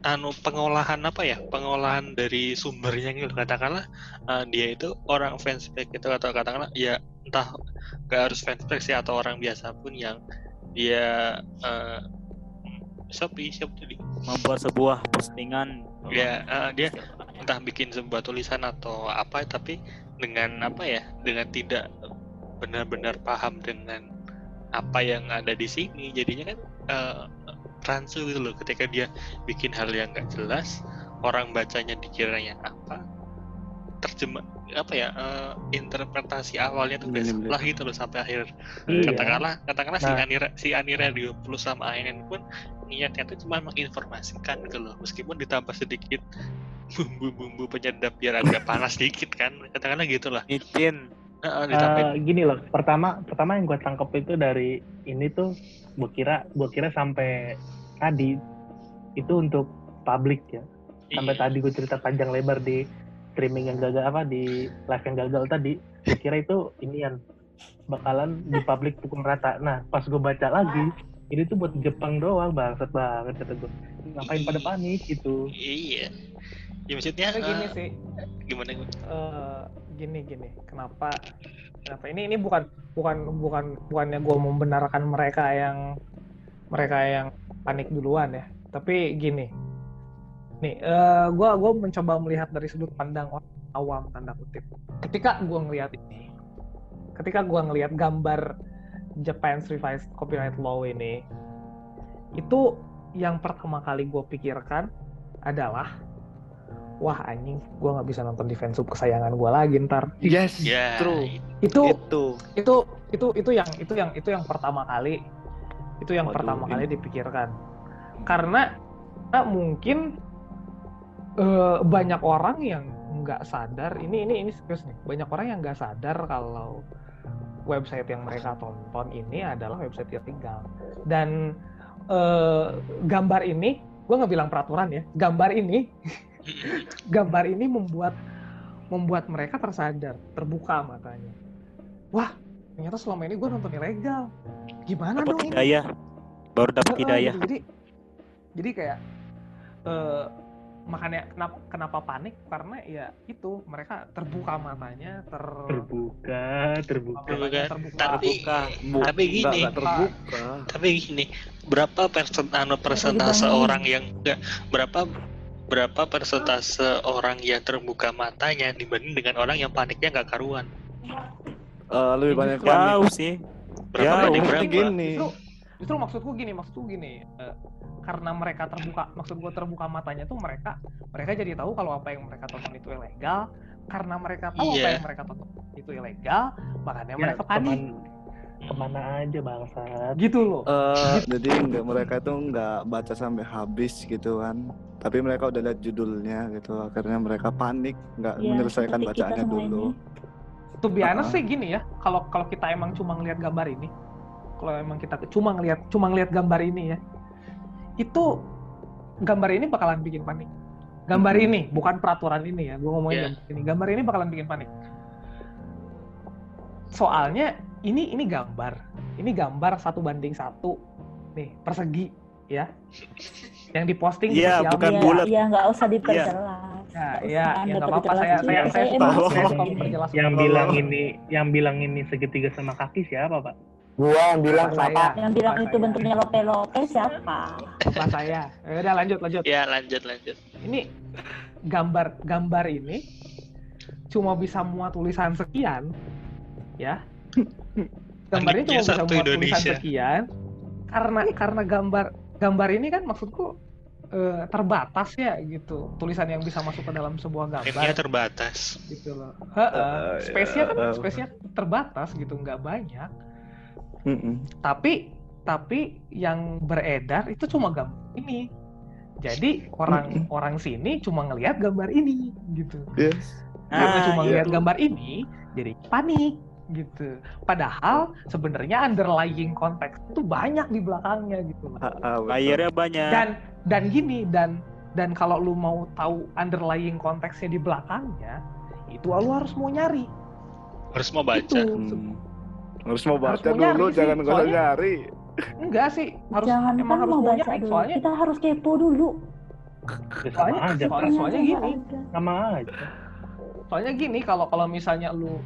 anu pengolahan apa ya pengolahan dari sumbernya gitu katakanlah eh, dia itu orang fanspage itu atau katakanlah ya entah gak harus fanspage sih atau orang biasa pun yang dia eh, Shopee Shopee Membuat sebuah postingan. ya eh, dia entah bikin sebuah tulisan atau apa tapi dengan apa ya dengan tidak benar-benar paham dengan apa yang ada di sini jadinya kan eh, rancu gitu loh ketika dia bikin hal yang nggak jelas orang bacanya dikiranya apa terjemah apa ya eh, interpretasi awalnya tuh udah salah gitu loh sampai akhir Iya. katakanlah katakanlah si Nah. Anira si Anira Radio Plus sama ANN pun niatnya tuh cuma menginformasikan gitu loh meskipun ditambah sedikit bumbu-bumbu penyedap biar agak panas dikit kan katakanlah gitulah Micin. Eh, gini loh, pertama pertama yang gue tangkap itu dari ini tuh gue kira gue kira sampai tadi itu untuk publik ya. Sampai Iya. tadi gue cerita panjang lebar di streaming yang gagal apa di live yang gagal tadi, gue kira itu inian bakalan di publik pukul rata. Nah pas gue baca lagi, ini tuh buat Jepang doang bangsat banget kata gue. Ngapain pada panik gitu? iya ya maksudnya Tapi gini eh, sih, gimana gimana? eh, gini gini. Kenapa? Kenapa ini ini bukan bukan bukan bukannya gue membenarkan mereka yang mereka yang panik duluan ya. Tapi gini, nih, eh gua gua mencoba melihat dari sudut pandang orang awam tanda kutip. Ketika gua ngelihat ini, ketika gua ngelihat gambar Japan's Revised Copyright Law ini, itu yang pertama kali gue pikirkan adalah wah anjing gue nggak bisa nonton di fansub kesayangan gue lagi ntar Yes. ya True. itu Itu. itu itu itu yang itu yang itu yang pertama kali itu yang Waduh, pertama ini- kali dipikirkan karena karena mungkin eh, banyak orang yang nggak sadar ini ini ini serius nih banyak orang yang nggak sadar kalau website yang mereka tonton ini adalah website ilegal dan eh, gambar ini gue nggak bilang peraturan ya gambar ini gambar ini membuat membuat mereka tersadar terbuka matanya wah ternyata selama ini gue nonton ilegal gimana Dapat dong ini hidayah. Baru dapat hidayah. jadi jadi kayak eh makanya kenapa kenapa panik karena ya itu mereka terbuka matanya ter Terbuka, terbuka. matanya Terbuka. terbuka tapi Bu- tapi gini nggak terbuka. tapi gini berapa persen anu persentase orang yang enggak berapa berapa persentase orang yang terbuka matanya dibanding dengan orang yang paniknya nggak karuan Eh, lebih banyak panik. Jauh sih. berapa Ya, banding mungkin berapa gini. justru justru maksudku gini maksudku gini eh, karena mereka terbuka maksud gue terbuka matanya tuh mereka mereka jadi tahu kalau apa yang mereka tonton itu ilegal karena mereka tahu apa Iya. yang mereka tonton itu ilegal makanya Ya, mereka panik keman- ke mana aja bangsat. gitu loh Eh, jadi nggak mereka itu nggak baca sampai habis gitu kan tapi mereka udah lihat judulnya gitu akhirnya mereka panik nggak Iya, menyelesaikan bacaannya dulu. tuh biasa Uh-uh. sih gini ya kalau kalau kita emang cuma ngelihat gambar ini kalau emang kita cuma ngelihat cuma ngelihat gambar ini ya itu gambar ini bakalan bikin panik. Gambar Mhm. ini bukan peraturan ini ya gue ngomongin gambar ini. Gambar ini bakalan bikin panik. Soalnya ini ini gambar. Ini gambar satu banding satu. Nih persegi ya yang diposting di Iya, sosial bukan media. Iya, bulat. iya nggak usah diperjelas. Ya, Nggak ya, ya Anda nggak apa-apa. Saya, saya, saya, saya tahu. suka memperjelas. Yang bilang ini, yang bilang ini segitiga sama kaki siapa pak? Gua yang bilang kenapa saya. Yang bilang itu saya. bentuknya lope-lope siapa? Bapak saya. Ya udah lanjut, lanjut. ya lanjut lanjut Ini gambar gambar ini cuma bisa muat tulisan sekian, ya. Gambar ini cuma bisa satu muat tulisan Indonesia. sekian karena karena gambar gambar ini kan maksudku eh, terbatas ya gitu tulisan yang bisa masuk ke dalam sebuah gambar terbatas gitu loh. Heeh. Eh, Space-nya kan ya, eh. space-nya terbatas gitu, nggak banyak. Mm-mm. Tapi tapi yang beredar itu cuma gambar ini. Jadi orang orang sini cuma ngelihat gambar ini gitu. Yes. Karena Ah, cuma iya. ngelihat gambar ini jadi panik gitu. Padahal sebenarnya underlying konteks itu banyak di belakangnya gitu. Layarnya banyak. Dan dan gini dan dan kalau lu mau tahu underlying konteksnya di belakangnya, itu lu harus mau nyari. Harus mau baca. Itu. Hmm. Harus mau Harus baca mau nyari dulu, jangan soalnya- nyari. Enggak sih, harus Jangan emang harus mau mau baca nyari dulu. soalnya Kita harus kepo dulu. Ya, soalnya aja soalnya, soalnya gini, nggak ada. sama aja soalnya gini kalau kalau misalnya lu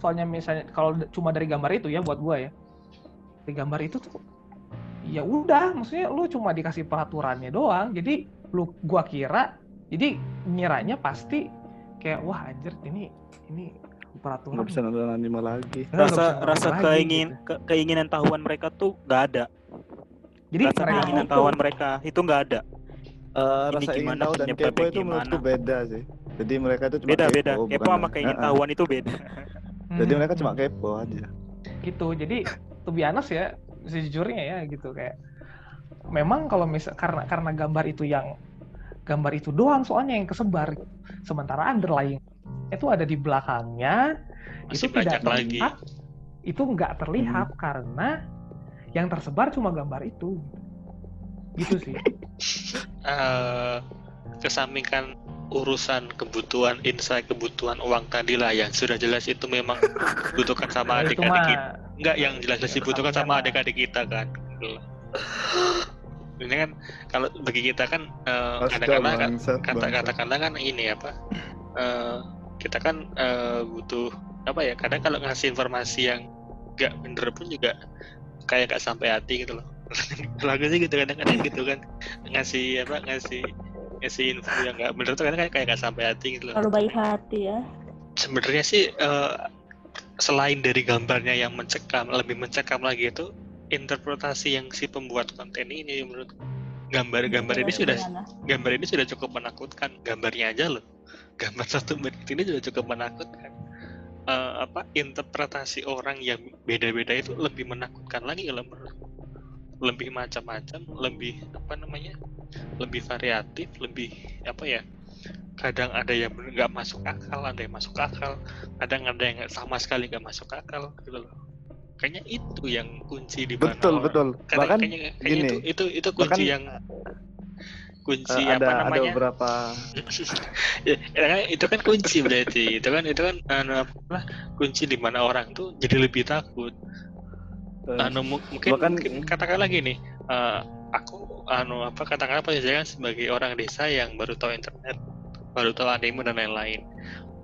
soalnya misalnya kalau cuma dari gambar itu ya buat gua ya. Dari gambar itu tuh ya udah, maksudnya lu cuma dikasih peraturannya doang. Jadi lu gua kira jadi ngiranya pasti kayak wah anjir ini ini peraturan Nggak bisa nonton anime lagi. Rasa rasa lagi, keingin gitu. ke- keinginan tahuan mereka tuh nggak ada. Jadi rasa mereka keinginan itu- tahuan mereka itu nggak ada. Eh, Ini rasa ingin gimana, tahu dan kepo itu menurutku gimana? beda sih. Jadi mereka itu cuma Beda beda. kepo, Kepo bukan- sama keingin eh. tahuan itu beda. Jadi Hmm, mereka cuma hmm. kepo aja. gitu jadi to be honest ya sejujurnya ya gitu kayak memang kalau misal karena karena gambar itu yang gambar itu doang soalnya yang kesebar sementara underlying itu ada di belakangnya Masih itu tidak banyak lagi. terlihat itu nggak terlihat karena yang tersebar cuma gambar itu gitu sih eh kesampingkan urusan kebutuhan insight kebutuhan uang tadi lah. Yang sudah jelas itu memang dibutuhkan sama itu adik-adik kita. Enggak yang jelas-jelas dibutuhkan sama adik-adik kita kan. Gitu loh. ini kan kalau bagi kita kan eh, Astaga, kadang-kadang kan kata katakanlah kan ini apa eh, kita kan eh, butuh apa ya kadang kalau ngasih informasi yang nggak bener pun juga kayak nggak sampai hati gitu loh. Aku sih gitu kadang-kadang gitu kan. Ngasih apa ngasih ngasih info yang nggak bener tuh kadang kayak nggak sampai hati gitu loh. Terlalu baik hati ya. sebenarnya sih eh, selain dari gambarnya yang mencekam lebih mencekam lagi itu interpretasi yang si pembuat konten ini menurut gambar-gambar ini sudah gambar ini sudah cukup menakutkan. Gambarnya aja loh. Gambar satu menit ini sudah cukup menakutkan. Eh, apa interpretasi orang yang beda-beda itu lebih menakutkan lagi kalau menurutku lebih macam-macam lebih apa namanya lebih variatif lebih apa ya kadang ada yang nggak masuk akal ada yang masuk akal kadang ada yang sama sekali nggak masuk akal gitu loh. Kayaknya itu yang kunci di mana Betul, orang- betul. Kadang- Bahkan kayaknya, kayaknya gini, itu itu itu kunci bahkan, yang kunci apa ada ada namanya? beberapa. Ya, ya itu kan kunci berarti. Itu kan itu kan anu, apa kunci di mana orang tuh jadi lebih takut anu mu- mungkin, bahkan- mungkin katakanlah gini eh, aku anu apa katakanlah posisinya kan sebagai orang desa yang baru tahu internet baru tahu anime dan lain-lain.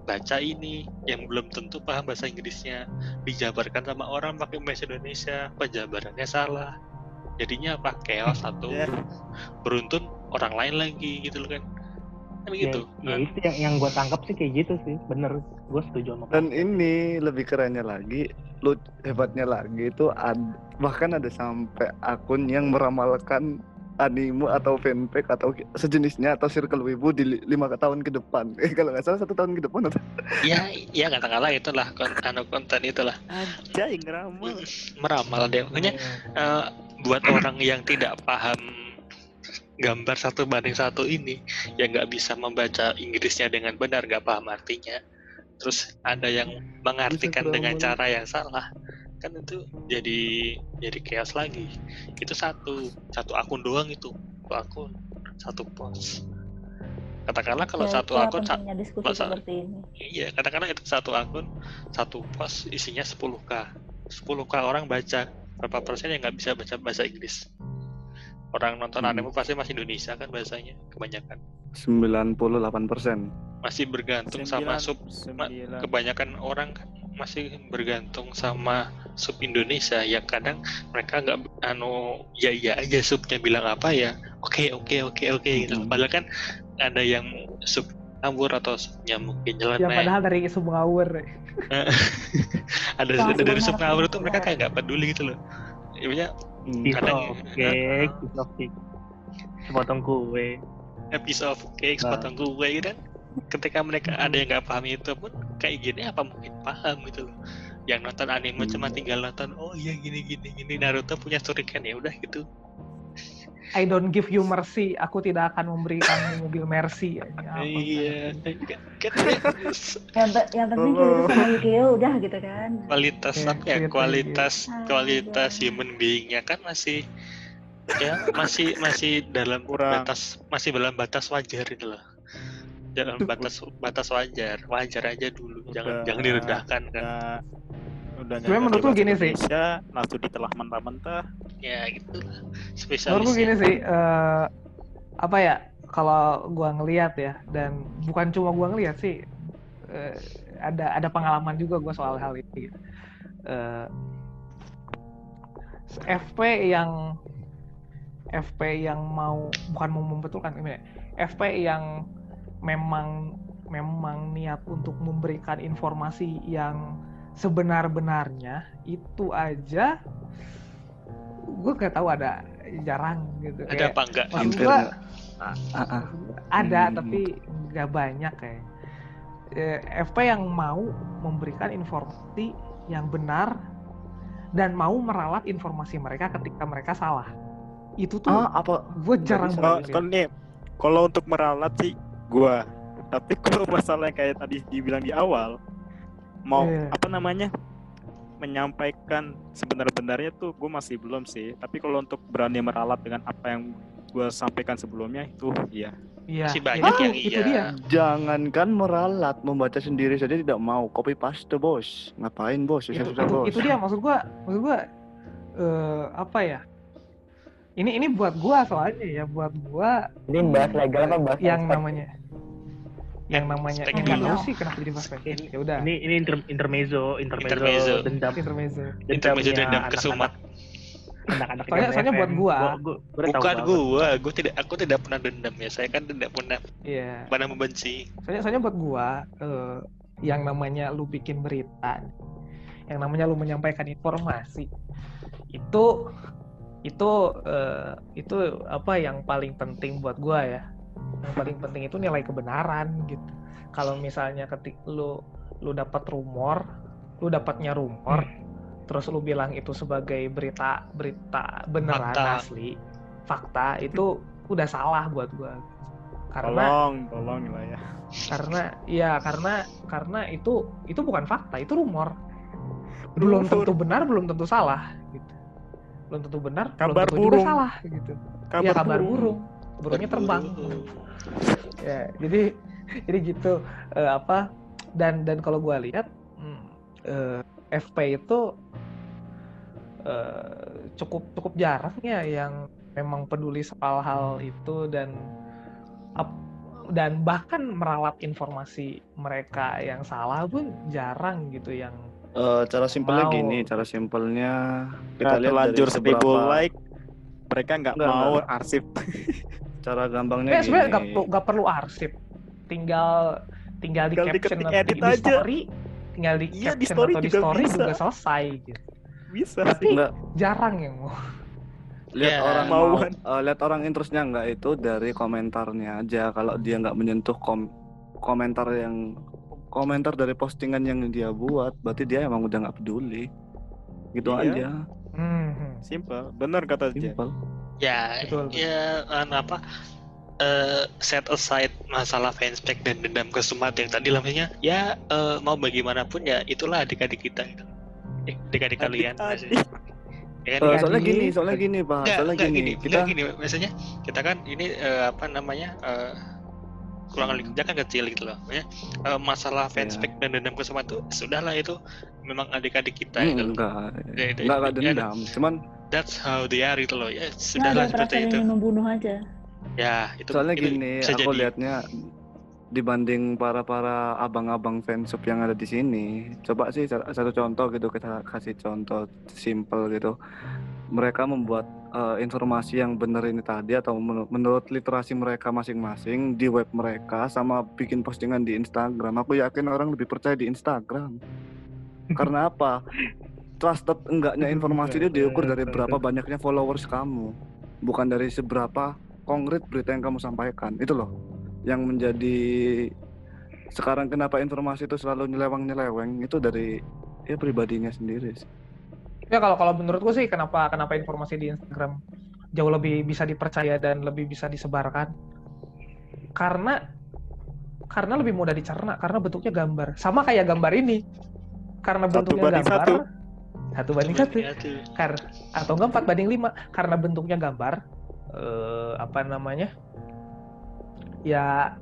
Baca ini yang belum tentu paham bahasa Inggrisnya. Dijabarkan sama orang pakai bahasa Indonesia penjabarannya salah. Jadinya apa? Chaos satu Ya. beruntun orang lain lagi gitu loh kan kan ya, gitu ya itu yang yang gue tangkap sih kayak gitu sih. Bener gue setuju sama dan kamu. ini lebih kerennya lagi, lu hebatnya lagi itu ad- bahkan ada sampai akun yang meramalkan anime atau fanfic atau sejenisnya atau circle wibu di li- lima tahun ke depan. Eh, kalau nggak salah satu tahun ke depan atau? Ya ya katakanlah itulah kon- anu konten itulah. Anjay ngeramal. meramal deh makanya eh, buat orang yang tidak paham gambar satu banding satu ini yang nggak bisa membaca Inggrisnya dengan benar nggak paham artinya terus ada yang mengartikan dengan cara yang salah kan itu jadi jadi chaos lagi itu satu satu akun doang itu satu akun satu post katakanlah kalau Ya, satu akun sa- seperti ini. Iya, kadang-kadang itu satu akun, satu post isinya 10k. 10k orang baca, berapa persen yang nggak bisa baca bahasa Inggris? Orang nonton Hmm. anime pasti masih Indonesia kan bahasanya, kebanyakan. 98 persen. Masih bergantung sama sub, ma- sembilan. kebanyakan orang kan masih bergantung sama sub Indonesia yang kadang mereka nggak anu ya iya aja subnya bilang apa ya oke oke oke oke gitu Hmm. padahal kan ada yang sub ngawur atau subnya mungkin ya nyeleneh padahal dari isu ngawur ada ada dari sub ngawur tuh mereka kayak nggak peduli gitu loh ya Hmm. Piece kadang- of cake piece of cake. Sepotong kue. A piece of cake Nah. sepotong kue gitu kan? Ketika mereka ada yang nggak paham itu pun kayak gini apa mungkin paham gitu loh. Yang nonton anime Hmm. cuma tinggal nonton oh iya gini gini gini Naruto punya Shuriken ya udah gitu I don't give you mercy. Aku tidak akan memberikan mobil mercy. Ya, apa? Iya, yang, pe- yang penting Kirito sama Yukio udah gitu kan kualitas Iya, apa ya gitu, kualitas gitu. kualitas human being-nya kan masih ya masih masih dalam Kurang. batas masih dalam batas wajar itu loh dalam batas batas wajar wajar aja dulu jangan Udah. jangan direndahkan kan udah Sebenarnya menurut bahasa gini sih. Indonesia, langsung ditelah mentah-mentah ya gitu lah Menurutku gini spesialis sih, eh, apa ya? Kalau gua ngelihat ya, dan bukan cuma gua ngelihat sih, eh, ada ada pengalaman juga gua soal hal ini. gitu. Eh, FP yang FP yang mau bukan mau membetulkan ini, ya, FP yang memang memang niat untuk memberikan informasi yang sebenar-benarnya itu aja gue nggak tahu ada jarang gitu. Ada Kayak- apa enggak Hampir gua Ah, ah. ada Hmm. tapi nggak banyak kayak. Eh, FP yang mau memberikan informasi yang benar dan mau meralat informasi mereka ketika mereka salah. Itu tuh Ah, apa? gue jarang banget kalau nih kalau untuk meralat sih gua. Tapi kalau masalah yang kayak tadi dibilang di awal mau Iya. apa namanya menyampaikan sebenar-benarnya tuh gue masih belum sih tapi kalau untuk berani meralat dengan apa yang gue sampaikan sebelumnya itu iya Iya, Masih ya banyak itu- yang itu iya. dia. Jangankan meralat, membaca sendiri saja tidak mau. Copy paste bos. Ngapain bos? itu, itu, bos. itu dia maksud gua maksud gua eh, apa ya ini ini buat gua soalnya ya buat gua Ini bahas legal apa bahas yang aspek? namanya yang namanya Spek nggak tahu sih kenapa jadi pas Ini- ya udah Ini ini inter, intermezzo, intermezzo, Intermezzo. dendam, intermezzo. Intermezzo dendamnya dendam anak-anak- kesumat Anak-anak Soalnya- soalnya buat gua. gua, gua tahu bukan banget. gua gua tidak aku tidak pernah dendam ya. Saya kan tidak pernah iya. pernah membenci. Soalnya soalnya buat gua eh, yang namanya lu bikin berita yang namanya lu menyampaikan informasi itu itu eh, itu apa yang paling penting buat gua ya paling penting itu nilai kebenaran gitu. Kalau misalnya ketik lu lu dapat rumor lu dapatnya rumor terus lu bilang itu sebagai berita berita beneran Fakta. asli fakta itu udah salah buat gua. Karena tolong tolong lah ya. karena ya karena karena itu itu bukan fakta itu rumor. Belum tentu benar belum tentu salah gitu. Belum tentu benar belum Kabar tentu juga burung. salah gitu. Kabar, ya kabar burung. burung burungnya terbang ya jadi jadi gitu eh, apa dan dan kalau gua lihat hmm, eh, FP itu eh, cukup cukup jarang ya yang memang peduli soal hal itu dan ap- dan bahkan meralat informasi mereka yang salah pun jarang gitu yang Eh, cara simpelnya Mau. gini, cara simpelnya kita Kita lihat seribu beberapa like mereka nggak Enggak, mau enggak. arsip cara gampangnya Sebenarnya sebenarnya nggak gini. perlu arsip, tinggal tinggal di Tinggal caption atau edit di, di aja. story, tinggal di Iya, di caption story atau di juga story bisa. juga selesai gitu. bisa Tapi Enggak. jarang yang mau. lihat Ya, orang mau eh, lihat orang interestnya nggak itu dari komentarnya aja kalau dia nggak menyentuh kom komentar yang komentar dari postingan yang dia buat berarti dia emang udah nggak peduli gitu Iya. aja Hmm, simple bener kata Jen simpel ya Betul, ya anu apa eh, set aside masalah fanspage dan dendam kesumat yang tadi lamanya ya eh, mau bagaimanapun ya itulah adik-adik kita gitu. eh, adik-adik kalian maksudnya. ya kan? Soalnya gini soalnya gini pak Enggak, soalnya enggak gini, gini, kita gini, maksudnya kita kan ini eh, apa namanya eh kurang kerja kan kecil gitu loh, eh, masalah Iya. fanspage dan dendam kesumat itu sudahlah itu memang adik-adik kita Hmm, gitu enggak Ya, itu- enggak enggak ya, dendam cuman That's how they are gitu loh, ya Nah, sudahlah ada seperti itu. membunuh aja. Ya itu soalnya itu gini bisa aku jadi. lihatnya dibanding para para abang-abang fansub yang ada di sini coba sih sa- satu contoh gitu kita kasih contoh simple gitu mereka membuat eh, informasi yang benar ini tadi atau menurut, menurut literasi mereka masing-masing di web mereka sama bikin postingan di Instagram. Aku yakin orang lebih percaya di Instagram. Karena apa? Trusted enggaknya informasi itu diukur dari berapa banyaknya followers kamu. Bukan dari seberapa konkret berita yang kamu sampaikan. Itu loh yang menjadi sekarang kenapa informasi itu selalu nyeleweng-nyeleweng itu dari ya pribadinya sendiri sih. Ya kalau kalau menurutku sih kenapa kenapa informasi di Instagram jauh lebih bisa dipercaya dan lebih bisa disebarkan? Karena karena lebih mudah dicerna karena bentuknya gambar. Sama kayak gambar ini. Karena Satu bentuknya banding gambar satu. satu banding satu. Kar- atau enggak empat banding lima. Karena bentuknya gambar eh, apa namanya? Ya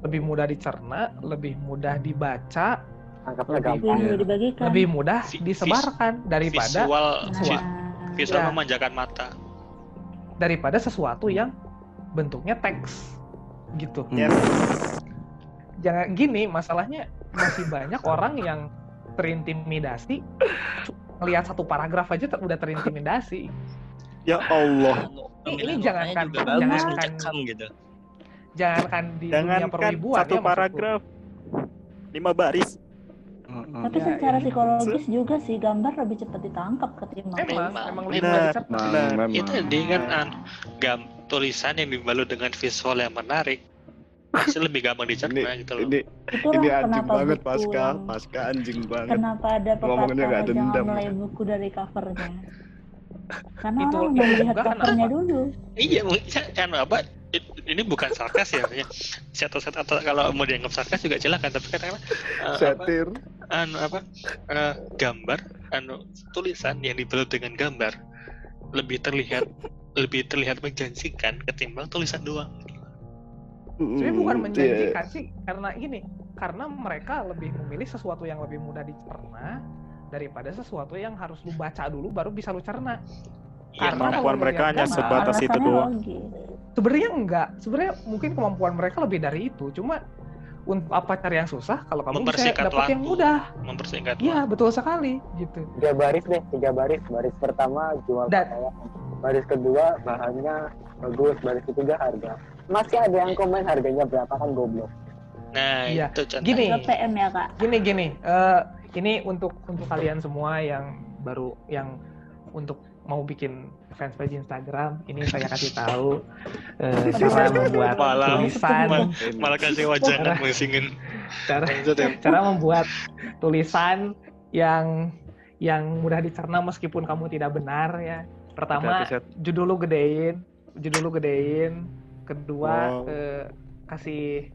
lebih mudah dicerna lebih mudah dibaca Anggapnya lebih, gampang. Lebih dibagikan. lebih mudah disebarkan daripada visual Nah. visual Ya. memanjakan mata daripada sesuatu yang bentuknya teks gitu Yes. jangan gini masalahnya masih banyak orang yang terintimidasi melihat satu paragraf aja ter- udah terintimidasi Ya Allah. ini, ini jangankan jangankan mencekam gitu. jangankan di dunia Jangankan perwibuan satu ya, paragraf. Lima baris. Tapi Ya, secara ya. psikologis juga sih gambar lebih cepat ditangkap ketimbang emang Memang. emang lebih memang. itu dia kan an, gam tulisan yang dibalut dengan visual yang menarik pasti lebih gampang ini dicerna gitu loh ini itulah ini anjing banget buku pasca yang pasca anjing banget kenapa ada pepatah jangan dendam. mulai buku dari covernya karena Itu- orang itu mau lihat juga covernya dulu. Iya mungkin kan apa ini bukan sarkas ya maksudnya. Satu set atau kalau mau dianggap sarkas juga silakan tapi kadang-kadang eh, apa, setir anu apa eh, gambar anu tulisan yang dibalut dengan gambar lebih terlihat lebih terlihat menjanjikan ketimbang tulisan doang. Sebenarnya bukan Hmm, menjanjikan sih karena ini karena mereka lebih memilih sesuatu yang lebih mudah dicerna daripada sesuatu yang harus lu baca dulu baru bisa lu cerna. Iya, Karena Kemampuan mereka hanya sebatas itu doang. Sebenarnya enggak, sebenarnya mungkin kemampuan mereka lebih dari itu. Cuma untuk apa cari yang susah kalau kamu bisa dapat yang mudah. mempersingkat Iya, betul sekali gitu. tiga baris deh tiga baris baris pertama jual Dan- baris kedua bahannya bagus baris ketiga harga masih ada yang komen harganya berapa kan goblok nah Iya. itu contohnya Gini. PM ya kak Gini gini, eh, ini untuk untuk kalian semua yang baru yang untuk mau bikin fanspage Instagram, ini saya kasih tahu eh, cara membuat Malah- tulisan, mal- malah kasih musingin cara ya. cara membuat tulisan yang yang mudah dicerna meskipun kamu tidak benar ya. Pertama, judul lu gedein, judul lu gedein. Kedua, Wow. eh, kasih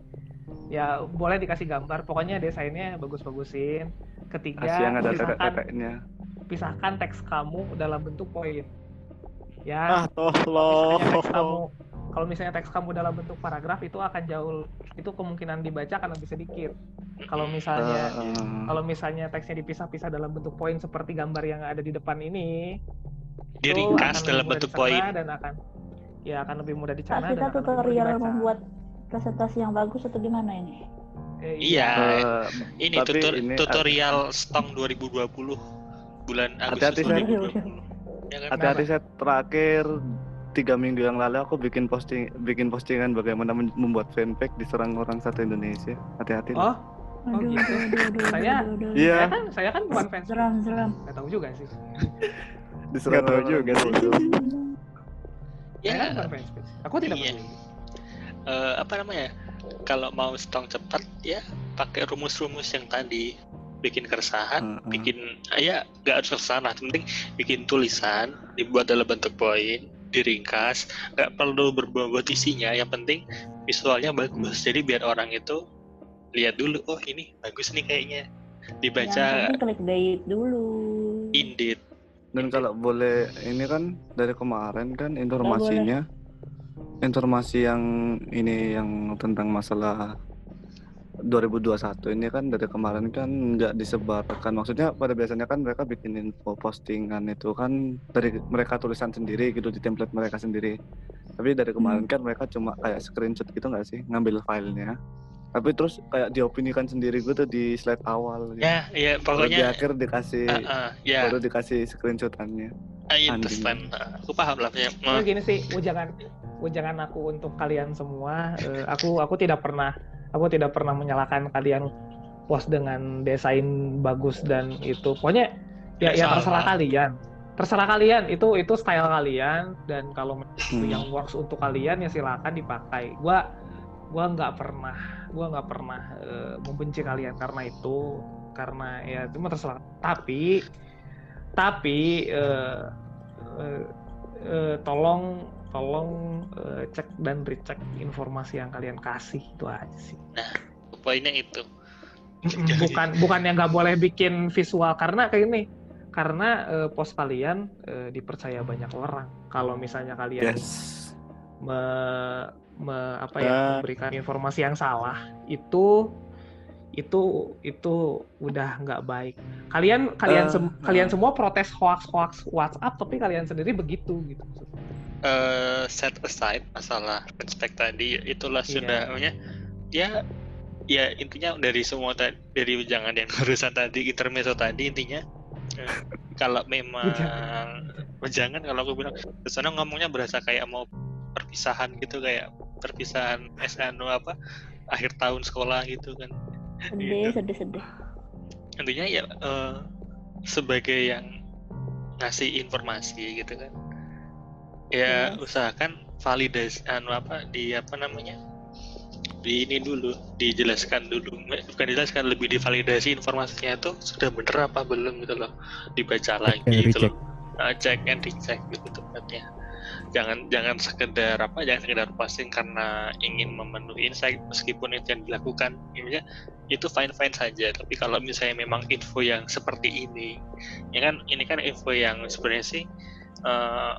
ya boleh dikasih gambar, pokoknya desainnya bagus-bagusin. Ketiga, yang ada pisahkan, pisahkan teks kamu dalam bentuk poin. Ya, Ah, teks kamu tolong. kalau misalnya teks kamu dalam bentuk paragraf itu akan jauh itu kemungkinan dibaca akan lebih sedikit. Kalau misalnya Eh, kalau misalnya teksnya dipisah-pisah dalam bentuk poin seperti gambar yang ada di depan ini, akan dalam bentuk poin. dan akan ya akan lebih mudah dicerna kita dan lebih mudah tutorial membuat presentasi yang bagus atau gimana ini Eh, iya eh, ini, tapi tutor- ini- tutorial Stong 2020 bulan Hati-hati, Agustus Seth. 2020 ya kan hati-hati saya terakhir tiga minggu yang lalu aku bikin posting bikin postingan bagaimana membuat fanpage diserang orang satu Indonesia hati-hati. Oh, Oh, aduh, gitu. aduh, aduh, aduh, Saya- Iya. saya kan saya kan bukan fans. seram seram Nggak tahu juga sih. diserang tahu juga sih. Saya kan ya bukan fans. Aku tidak Iya. peduli. eh, apa namanya kalau mau Stong cepat ya pakai rumus-rumus yang tadi. Bikin keresahan Heeh. bikin ah, ya nggak harus keresahan lah. Yang penting bikin tulisan dibuat dalam bentuk poin diringkas. Nggak perlu berbobot isinya. Yang penting visualnya bagus. Jadi biar orang itu lihat dulu oh ini bagus nih kayaknya. Yang dibaca penting klik date dulu. Indit. Dan kalau boleh ini kan dari kemarin kan informasinya informasi yang ini yang tentang masalah 2021 ini kan dari kemarin kan nggak disebarkan. Maksudnya pada biasanya kan mereka bikin info postingan itu kan dari mereka tulisan sendiri gitu di template mereka sendiri. Tapi dari kemarin kan mereka cuma kayak screenshot gitu nggak sih ngambil filenya. Tapi terus kayak diopinikan sendiri gitu di slide awal. Gitu. ya ya Baru di pokoknya akhir dikasih ah, ah, ya. baru dikasih screenshotannya. I anjing. understand Ah, aku paham lah ya gini sih, ujangan ujangan aku untuk kalian semua. eh, aku aku tidak pernah aku tidak pernah menyalahkan kalian post dengan desain bagus dan itu. Pokoknya ya, ya terserah kalian. Terserah kalian itu itu style kalian dan kalau itu Hmm. yang works untuk kalian ya silakan dipakai. Gua gua nggak pernah gua nggak pernah eh, membenci kalian karena itu karena ya cuma terserah. Tapi tapi eh, eh, eh, tolong tolong eh, cek dan recheck informasi yang kalian kasih itu aja sih. Nah, poinnya itu. Bukan bukan yang nggak boleh bikin visual karena kayak ini karena eh, pos kalian eh, dipercaya banyak orang kalau misalnya kalian Yes. me- me- apa ya Ah. memberikan informasi yang salah itu itu itu udah nggak baik kalian kalian Ah, sem- kalian semua protes hoax hoax WhatsApp tapi kalian sendiri begitu gitu eh set aside masalah respect tadi itulah Iya. sudah namanya ya ya intinya dari semua tadi dari jangan yang urusan tadi intermezzo tadi intinya eh, kalau memang jangan. Kalau aku bilang ke sana ngomongnya berasa kayak mau perpisahan gitu kayak perpisahan SNU apa akhir tahun sekolah gitu kan. Sedih sedih sedih. Intinya ya eh, sebagai yang ngasih informasi gitu kan ya Yes. usahakan validasi anu apa di apa namanya? Di ini dulu dijelaskan dulu. Bukan dijelaskan lebih divalidasi informasinya itu sudah bener apa belum gitu loh. Dibaca lagi and gitu recheck. loh Ah, check and recheck gitu tepatnya jangan jangan sekedar apa jangan sekedar posting karena ingin memenuhi insight meskipun itu yang dilakukan. Intinya itu fine fine saja. Tapi kalau misalnya memang info yang seperti ini ya kan ini kan info yang sebenarnya sih eh,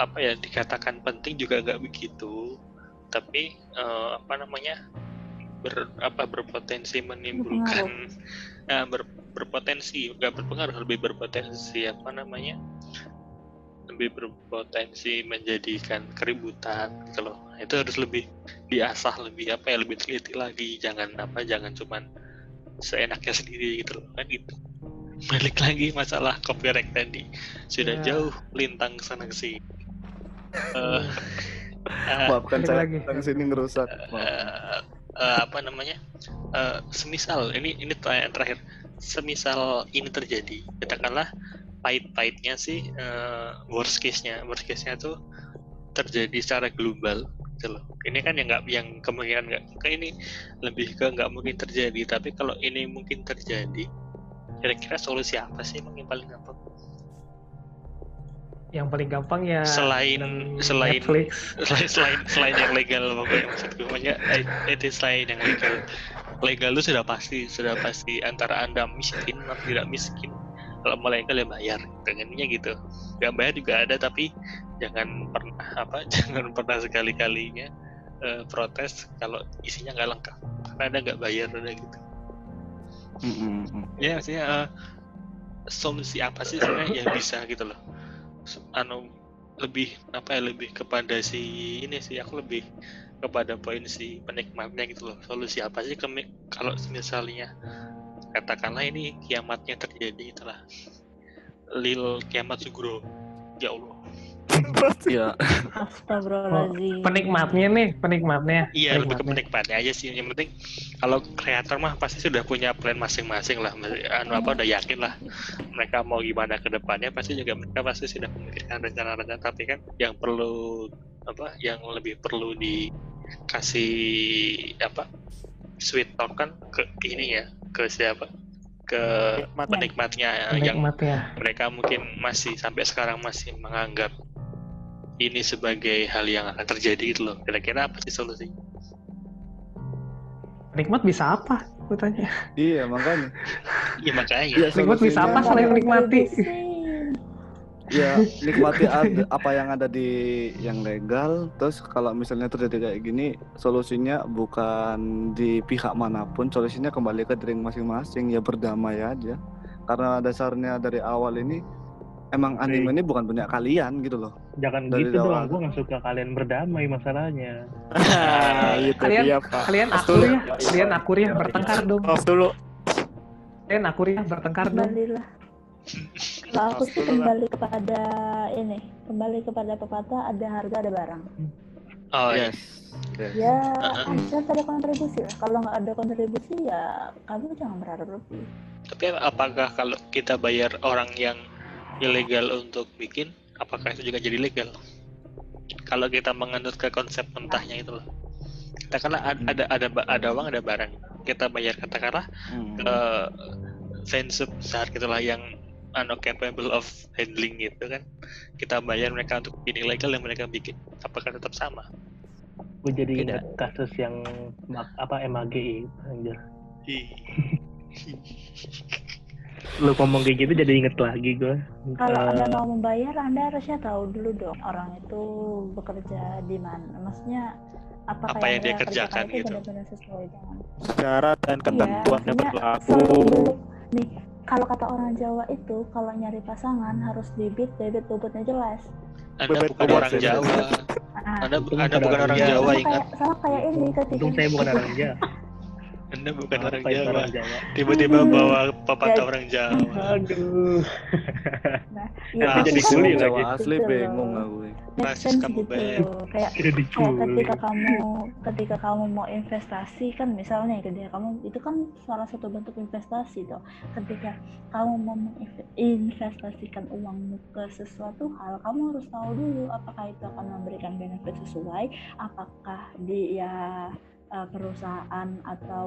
apa ya dikatakan penting juga nggak begitu. Tapi eh, apa namanya ber apa berpotensi menimbulkan eh, ber, berpotensi nggak berpengaruh lebih berpotensi apa namanya lebih berpotensi menjadikan keributan gitu loh. Itu harus lebih diasah lebih apa ya lebih teliti lagi. Jangan apa jangan cuman seenaknya sendiri gitu loh kan gitu. Balik lagi masalah copyright tadi. Sudah Ya. jauh lintang sana sih Eh, eh, Maafkan saya lagi. datang sini ngerusak. Eh, eh, apa namanya? Eh, semisal ini ini terakhir. Semisal ini terjadi katakanlah pahit-pahitnya sih eh, worst case-nya. Worst case-nya tuh terjadi secara global gitu loh. Ini kan yang nggak yang kemungkinan nggak ke ini lebih ke nggak mungkin terjadi tapi kalau ini mungkin terjadi kira-kira solusi apa sih emang yang paling gampang yang paling gampang ya selain selain Netflix. selain selain selain yang legal pokoknya maksudku. Makanya eh, itu selain yang legal. Legal itu sudah pasti sudah pasti antara anda miskin atau tidak miskin. Kalau mau legal ya bayar dengannya gitu. Nggak bayar juga ada tapi jangan pernah apa jangan pernah sekali kalinya protes kalau isinya nggak lengkap. Karena anda nggak bayar udah gitu. Mm, mm, mm. ya maksudnya eh, solusi apa sih sebenarnya? Yang bisa gitu loh anu lebih apa ya lebih kepada si ini sih aku lebih kepada poin si penikmatnya gitu loh. Solusi apa sih kemi- kalau misalnya katakanlah ini kiamatnya terjadi itulah. Lil kiamat sugro. Ya Allah Iya. Astagfirullahaladzim. penikmatnya nih penikmatnya. Iya lebih ke Penikmatnya. penikmatnya aja sih. Yang penting kalau kreator mah pasti sudah punya plan masing-masing lah. Anu apa udah yakin lah mereka mau gimana ke depannya. Pasti juga mereka pasti sudah memikirkan rencana-rencana. Tapi kan yang perlu apa yang lebih perlu dikasih apa sweet talk kan ke ini ya ke siapa? Ke Penikmat. penikmatnya. Yang penikmatnya. mereka mungkin masih sampai sekarang masih menganggap ini sebagai hal yang akan terjadi gitu loh. Kira-kira apa sih solusi penikmat bisa apa? Gue tanya. Iya makanya. ya makanya. Iya Penikmat bisa solusinya- apa selain menikmati ya nikmati ad- apa yang ada di yang legal. Terus kalau misalnya terjadi kayak gini solusinya bukan di pihak mana pun. Solusinya kembali ke diri masing-masing. Ya berdamai aja. Karena dasarnya dari awal ini emang anime ini bukan punya kalian gitu loh Jangan Dari gitu dong, gue nggak suka kalian berdamai masalahnya. Ah, itu Kalian- dia pak kalian Pas akur ya kalian akur ya bertengkar dong Off dulu kalian akur ya bertengkar dong Kembalilah. Kalau aku sih kembali kepada ini, kembali kepada pepatah ada harga ada barang. oh iya. yes yes Ya Uh-uh. harus ada kontribusi lah. Kalau nggak ada kontribusi ya kamu jangan berharap lebih. tapi apakah kalau kita bayar orang yang ilegal untuk bikin apakah itu juga jadi legal? Kalau kita menganut ke konsep mentahnya itu loh. Katakanlah ad- ada ada ba- ada uang ada barang. Kita bayar katakanlah Hmm. ke fansub besar gitulah yang ano capable of handling gitu kan. Kita bayar mereka untuk bikin ilegal yang mereka bikin. Apakah tetap sama? Gue jadi ingat kasus yang apa MAGI anjir. lu ngomong kayak gitu jadi inget lagi gue Kalau Eh, Anda mau membayar, Anda harusnya tahu dulu dong orang itu bekerja di mana. Maksudnya Apa yang dia kerjakan kerjakan itu gitu. benar-benar sesuai dengan Syarat dan ketentuan yang maksudnya berlaku. nih kalau kata orang Jawa itu kalau nyari pasangan harus bibit bibit bobotnya jelas. anda Bebet bukan bebet orang bebet. Jawa Nah, anda Untung anda bukan orang orang Jawa. Jawa sama ingat kayak sama kayak ini ketika saya bukan orang Jawa anda bukan orang Apa Jawa. Orang Jawa. Tiba-tiba bawa pepatah Ya. orang Jawa. Aduh. Nah, Nah, tapi jadi kan kuli gitu Jawa lagi. asli bingung aku. Make Rasis sense kamu, gitu. kayak ketika kamu ketika kamu mau investasi kan misalnya ketika kamu itu kan salah satu bentuk investasi toh. Ketika kamu mau menginvestasikan uangmu ke sesuatu hal kamu harus tahu dulu apakah itu akan memberikan benefit sesuai apakah dia eh, perusahaan atau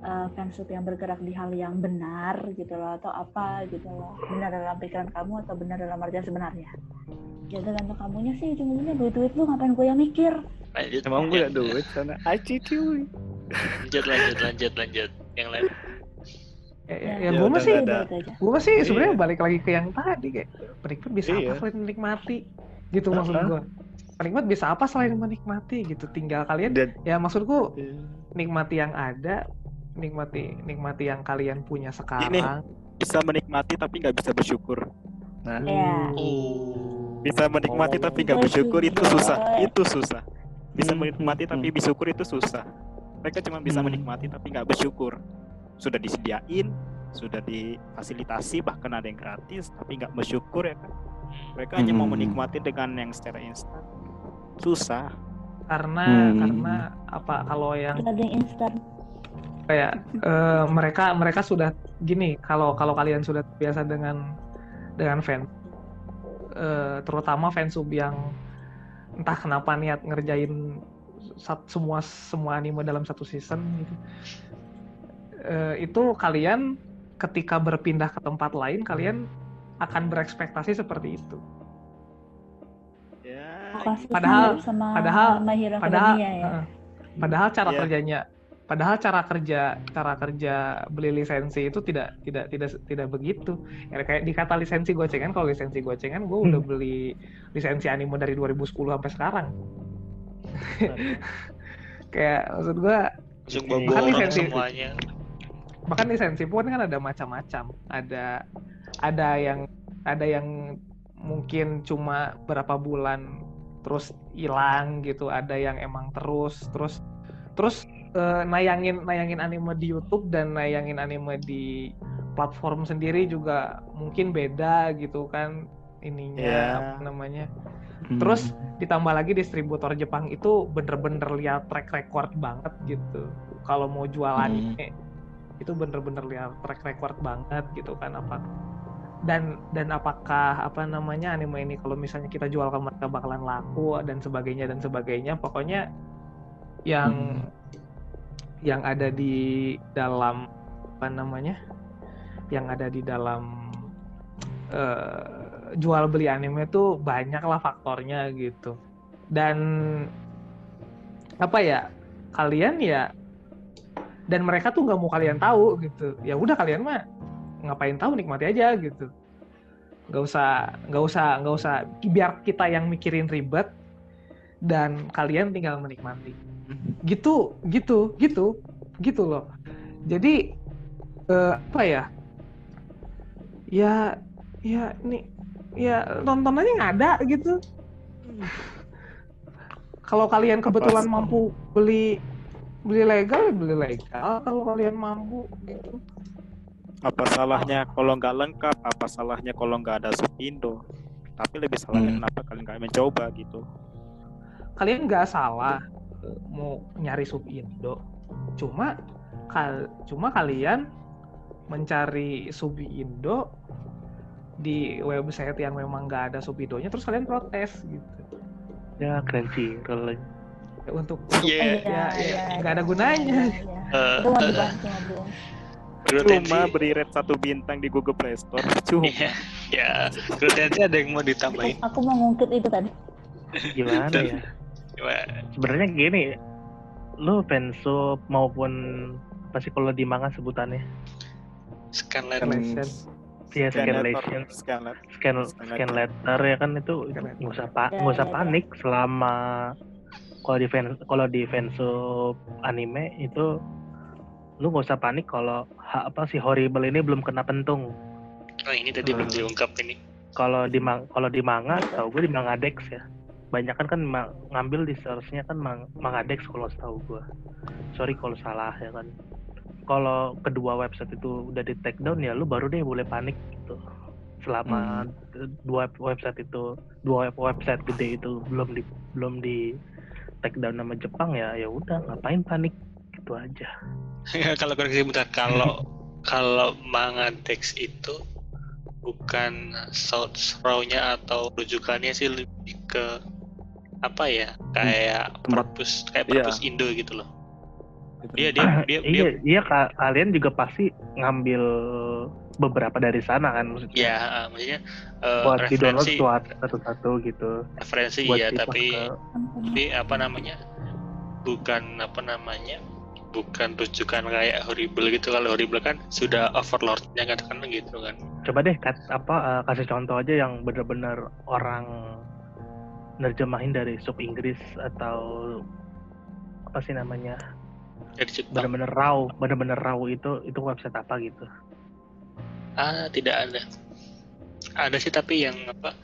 eh, fansub yang bergerak di hal yang benar gitu loh atau apa gitu loh benar dalam pikiran kamu atau benar dalam artian sebenarnya ya tergantung kamunya sih ujung-ujungnya duit-duit lu ngapain gue yang mikir lanjut Emang gue ya duit sana. Aci cuy. lanjut lanjut lanjut lanjut yang lain Ya, ya, Ya, ya gue masih gue sih Iya. sebenarnya balik lagi ke yang tadi kayak penikmat bisa Iya. apa selain menikmati gitu maksud Uh-uh. gue penikmat bisa apa selain menikmati gitu tinggal kalian Dan ya maksudku nikmati yang ada nikmati nikmati yang kalian punya sekarang Bisa menikmati tapi nggak bisa bersyukur. nah, ya oh Bisa menikmati Oh. tapi nggak bersyukur itu susah. Itu susah. Bisa Hmm, menikmati hmm, tapi hmm. bersyukur itu susah. Mereka cuma bisa Hmm. menikmati tapi nggak bersyukur. Sudah disediain, sudah difasilitasi, bahkan ada yang gratis, tapi nggak bersyukur ya kan. Mereka hanya mau Hmm. menikmati dengan yang secara instan. Susah. karena Hmm. karena apa kalau yang instan kayak eh, mereka mereka sudah gini kalau kalau kalian sudah biasa dengan dengan fans eh, terutama fansub yang entah kenapa niat ngerjain sat- semua semua anime dalam satu season gitu Eh, itu kalian ketika berpindah ke tempat lain kalian akan berekspektasi seperti itu Padahal- sama padahal- padahal ya. padahal cara Iya. kerjanya padahal cara kerja cara kerja beli lisensi itu tidak tidak tidak tidak begitu. Ya, kayak di kata lisensi gocengan kalau lisensi gocengan gue udah beli lisensi anime dari 2010 sampai sekarang. Kayak maksud gue Bahkan lisensi- semuanya. Bahkan lisensi pun kan ada macam-macam. Ada ada yang ada yang mungkin cuma berapa bulan terus hilang gitu ada yang emang terus terus terus eh, nayangin nayangin anime di YouTube dan nayangin anime di platform sendiri juga mungkin beda gitu kan ininya Ya. apa namanya hmm. Terus ditambah lagi distributor Jepang itu bener-bener lihat track record banget gitu. Kalau mau jual Hmm. anime itu bener-bener lihat track record banget gitu kan apa dan dan apakah apa namanya anime ini kalau misalnya kita jual ke mereka bakalan laku dan sebagainya dan sebagainya pokoknya yang yang ada di dalam apa namanya yang ada di dalam eh, jual beli anime tuh banyak lah faktornya gitu. Dan apa ya kalian ya dan mereka tuh nggak mau kalian tahu gitu. Ya udah kalian mah ngapain tahu nikmati aja gitu. Nggak usah nggak usah nggak usah. Biar kita yang mikirin ribet dan kalian tinggal menikmati. Gitu gitu gitu gitu loh. Jadi eh, apa ya? Ya ya nih ya nonton aja nggak ada gitu. Kalau kalian kebetulan mampu beli beli legal ya beli legal. Kalau kalian mampu gitu Apa salahnya kalau nggak lengkap? Apa salahnya kalau nggak ada subindo? Tapi lebih salahnya Hmm. kenapa kalian nggak mencoba gitu? kalian nggak salah mau nyari sub Indo cuma kal cuma kalian mencari sub Indo di website yang memang nggak ada sub Indonya terus kalian protes gitu ya keren sih kalau untuk, untuk Iya. ya, ya, nggak ada gunanya iya, itu mau eh, dibahas sama belum Grutensi. Cuma beri rate satu bintang di Google Play Store. Cuma. Iya, ya. Grutensi ada yang mau ditambahin. Aku mau ngungkit itu tadi. Gimana Dan- ya? Gimana? Sebenarnya gini, lu fansub maupun apa sih kalau di manga sebutannya? Scan letter. Ya, scanlation, Scan letter. scan, Scan scan letter. ya kan itu nggak usah pa- Ya, nggak usah ya, ya. panik selama kalau di fan kalau di fansub anime itu lu nggak usah panik kalau apa sih horrible ini belum kena pentung. Oh ini tadi belum diungkap ini. Kalau di kalau di manga, tahu gue di manga Dex ya. Banyak kan kan ngambil di source-nya kan mang- manga Dex kalau setahu gue. Sorry kalau salah ya kan. Kalau kedua website itu udah di take down ya lu baru deh boleh panik gitu. Selama dua website itu dua web- website gede itu belum di belum di take down nama Jepang ya ya udah ngapain panik gitu aja. kalau koreksi bentar, kalau kalau manga Dex itu bukan source raw-nya atau rujukannya sih lebih ke apa ya kayak tempat- perpus kayak iya. perpus Indo gitu loh. Gitu. Dia dia dia, dia iya iya ka- kalian juga pasti ngambil beberapa dari sana kan maksudnya. ya uh, maksudnya uh, buat di download referensi suat- satu-satu gitu. referensi buat iya tapi tapi apa namanya bukan apa namanya bukan rujukan kayak horrible gitu. Kalau horrible kan sudah overlordnya katakan gitu kan. Coba deh kat, apa eh, kasih contoh aja yang bener-bener orang nerjemahin dari sub Inggris atau apa sih namanya? Bener-bener raw bener-bener raw itu itu website apa gitu? Ah tidak ada. Ada sih tapi yang apa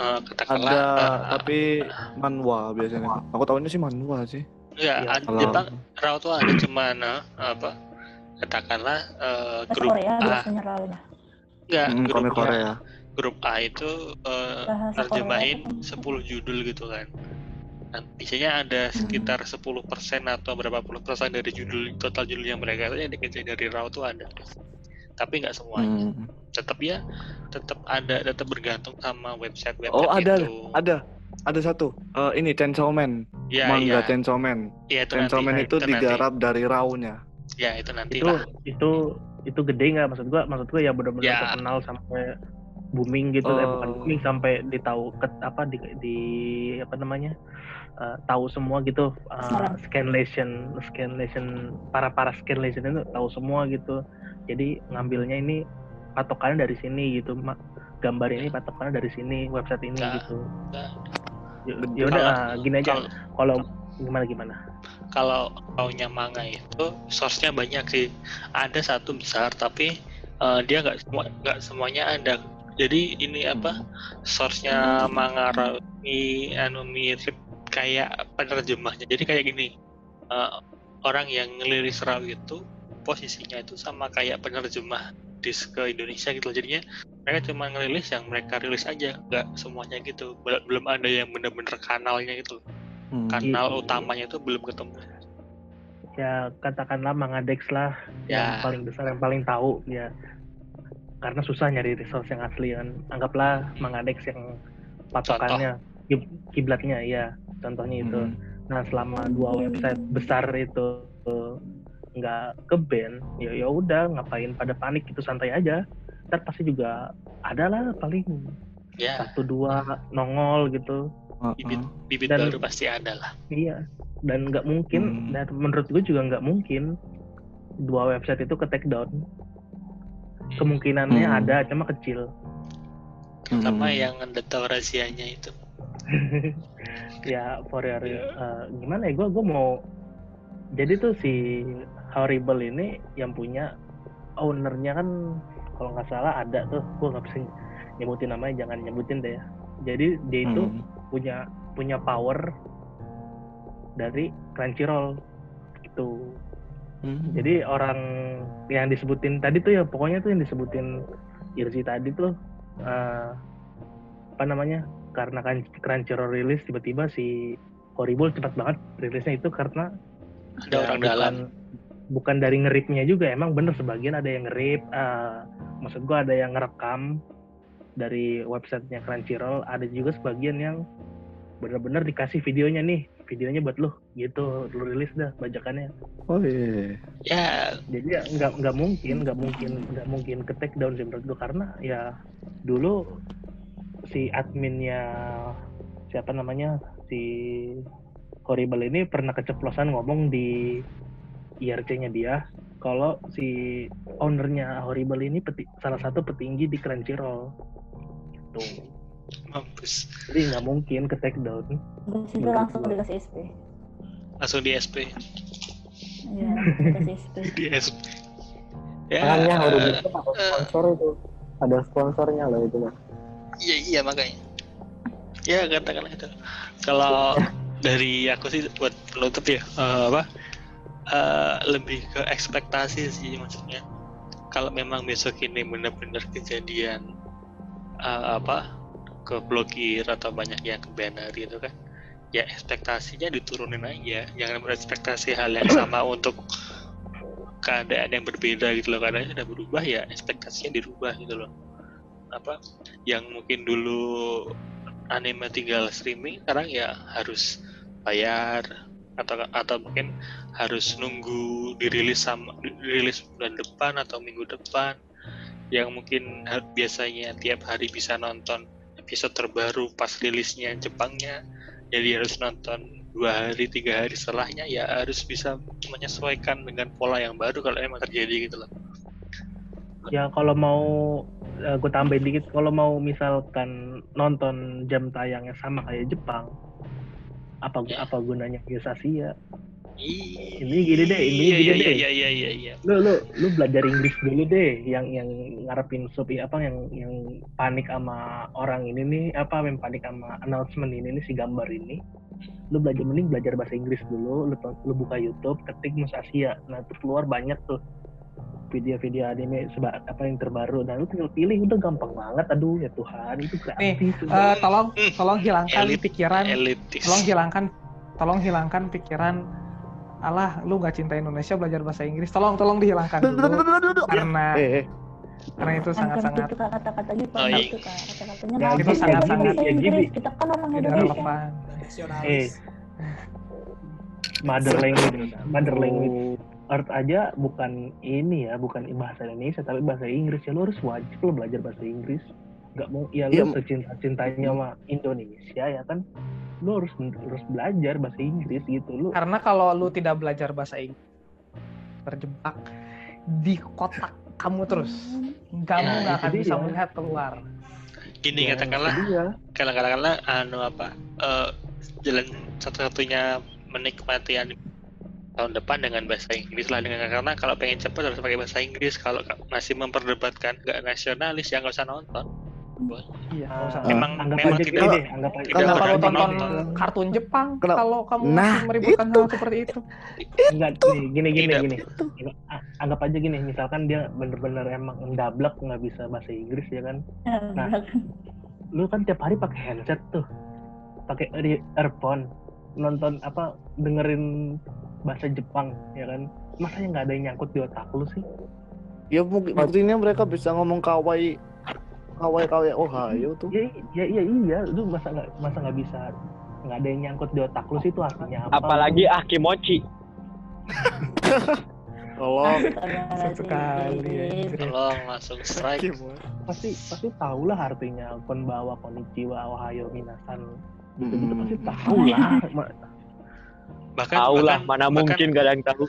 uh, katakanlah Ada uh, tapi manhwa biasanya. Aku tahunya sih manhwa sih. Iya, ada Kalau Jepang raw tuh ada cuman uh, apa katakanlah uh, grup Korea A rawnya. enggak Hmm, grup Korea. grup A itu uh, Korea. 10 judul gitu kan. Nah, biasanya ada sekitar 10% atau berapa puluh persen dari judul total judul yang mereka itu yang dikerjain dari RAW tuh ada. Tapi nggak semuanya. Hmm. Tetap ya, tetap ada, tetap bergantung sama website website Oh ada itu. ada ada satu. Eh, ini Chainsaw Man. Ya, Manga iya. Chainsaw Man. Iya, itu Chainsaw nanti. Man itu nanti. digarap dari raw-nya. Ya, itu nanti itu lah. itu itu gede nggak maksud gua maksud gua ya bener-bener Ya. terkenal sampai booming gitu eh, bukan Oh. booming sampai ditahu ke, apa di, di apa namanya eh, tahu semua gitu uh, scanlation scanlation para para scanlation itu tahu semua gitu jadi ngambilnya ini patokannya dari sini gitu mak gambar ini patokannya dari sini website ini Nah, gitu ya ya udah ah, gini aja Kalau gimana gimana kalau maunya manga itu source-nya banyak sih. Ada satu besar tapi eh, dia nggak semua nggak semuanya ada. Jadi ini apa source-nya manga mi anu mirip kayak penerjemahnya. Jadi kayak gini. eh, orang yang ngeliris raw itu posisinya itu sama kayak penerjemah disk ke Indonesia gitu. Jadinya mereka cuma ngerilis yang mereka rilis aja, nggak semuanya gitu. Bel- Belum ada yang bener-bener kanalnya gitu. Hmm. Kanal Gitu. utamanya itu belum ketemu. ya katakanlah Mangadex lah yang Ya. paling besar yang paling tahu ya karena susah nyari resource yang asli kan anggaplah Mangadex yang patokannya kib- kiblatnya ya contohnya itu Hmm. nah selama dua website besar itu nggak ke ya ya udah ngapain pada panik itu santai aja ntar pasti juga ada lah paling Ya, satu dua nongol gitu bibit bibit Dan- baru pasti ada lah. Iya, dan nggak mungkin, Hmm. dan menurut gue juga nggak mungkin dua website itu ke take down. Kemungkinannya Hmm. ada, cuma kecil. Terutama Hmm. yang tahu rahasianya itu. ya, for your, eh, gimana ya? Gue gue mau. Jadi tuh si Horrible ini yang punya ownernya kan kalau nggak salah ada tuh, gue nggak bisa nyebutin namanya, jangan nyebutin deh. ya. Jadi dia itu Hmm. punya punya power dari Crunchyroll gitu. Hmm. Jadi orang yang disebutin tadi tuh ya pokoknya tuh yang disebutin Irzi tadi tuh eh, apa namanya? Karena kan Crunchyroll rilis tiba-tiba si Horrible cepat banget rilisnya itu karena Ada ya, orang bukan, dalam. Bukan dari ngeripnya juga emang bener sebagian ada yang ngerip eh, maksud gua ada yang ngerekam dari websitenya Crunchyroll ada juga sebagian yang bener-bener dikasih videonya nih videonya buat lu gitu lu rilis dah bajakannya Oh iya. Ya, jadi ya nggak nggak mungkin nggak mungkin nggak mungkin ke take down sih menurut gue karena ya dulu si adminnya siapa namanya si horrible ini pernah keceplosan ngomong di IRC-nya dia kalau si ownernya horrible ini peti- salah satu petinggi di Crunchyroll gitu mampus. jadi nggak mungkin ke take down Terus itu langsung dikasih SP. Langsung di SP. Iya, dikasih SP. Di SP. Ya, Makanya Horrible itu ada sponsor itu. Ada sponsornya loh itu kan. Iya iya makanya. Ya katakanlah itu. Kalau dari aku sih buat penutup ya eh, apa eh, lebih ke ekspektasi sih maksudnya. Kalau memang besok ini benar-benar kejadian eh, apa ke blokir atau banyak yang ke banner gitu kan ya ekspektasinya diturunin aja. Jangan berekspektasi hal yang sama untuk keadaan yang berbeda gitu loh. Karena sudah berubah ya ekspektasinya dirubah gitu loh. Apa yang mungkin dulu anime tinggal streaming sekarang ya harus bayar atau atau mungkin harus nunggu dirilis sama dirilis bulan depan atau minggu depan yang mungkin biasanya tiap hari bisa nonton episode terbaru pas rilisnya Jepangnya. Jadi harus nonton dua hari tiga hari setelahnya ya harus bisa menyesuaikan dengan pola yang baru kalau emang terjadi gitu loh. Ya kalau mau gue tambahin dikit kalau mau misalkan nonton jam tayangnya sama kayak Jepang apa Ya. apa gunanya? Biasa sih ya Ini gini deh, ini iya, gini iya, deh. iya iya iya iya. Lu lu lu belajar Inggris dulu deh yang yang ngarepin sub apa yang yang panik sama orang ini nih apa yang panik sama announcement ini nih si gambar ini. Lu belajar mending belajar bahasa Inggris dulu lu, lu buka YouTube ketik Mus Asia. Nah itu keluar banyak tuh video-video anime seba, apa yang terbaru. Dan lu tinggal pilih udah gampang banget. Aduh ya Tuhan itu gratis Eh, tolong Hmm. tolong hilangkan Elit- pikiran elitis. tolong hilangkan tolong hilangkan pikiran alah lu nggak cinta Indonesia belajar bahasa Inggris tolong tolong dihilangkan dulu karena Eh, eh. karena itu Kan sangat sangat itu Jepang Oh, iya. itu Kak. Kata-katanya Ya, nggak itu bisa sangat-sangat- bahasa ya, Inggris. Kita kan orang Indonesia. eh mother language mother language Earth aja bukan ini ya, bukan bahasa Indonesia tapi bahasa Inggris ya lo harus wajib lo belajar bahasa Inggris. Gak mau ya Iya. lo secinta cintanya sama Indonesia ya kan, lo harus harus belajar bahasa Inggris gitu lo. karena kalau lu tidak belajar bahasa Inggris terjebak di kotak kamu terus. Kamu Ya, nggak akan bisa dia. melihat keluar. Gini Ya, katakanlah kalau katakanlah anu apa eh, jalan satu-satunya menikmati anime tahun depan dengan bahasa Inggris lah. Dengan karena kalau pengen cepat harus pakai bahasa Inggris. Kalau ka- masih memperdebatkan gak nasionalis ya nggak usah nonton iya nggak usah Memang- anggap memang aja tidak- gini deh, anggap aja. tidak lu tonton nonton. kartun Jepang Kenapa? kalau kamu Nah, masih meributkan itu. hal seperti itu Enggak, nih, gini gini gini. Anggap aja gini, misalkan dia bener-bener emang mendablek nggak bisa bahasa Inggris ya kan. Nah, lu kan tiap hari pakai headset tuh pakai ear- earphone nonton apa dengerin bahasa Jepang ya kan masa yang nggak ada yang nyangkut di otak lu sih Ya mungkin buktinya mereka bisa ngomong kawaii kawaii kawaii Ohio tuh. ya ya iya iya lu masa nggak masa nggak bisa nggak ada yang nyangkut di otak lu sih itu artinya apa Apalagi Akimochi. Tolong. sekali anjir. tolong langsung strike pasti pasti tahu lah artinya konbawa konnichiwa ohayo minasan gitu gitu pasti Hmm. tahu lah bahkan Tahu lah, bahkan- mana bahkan- mungkin gak ada yang tahu.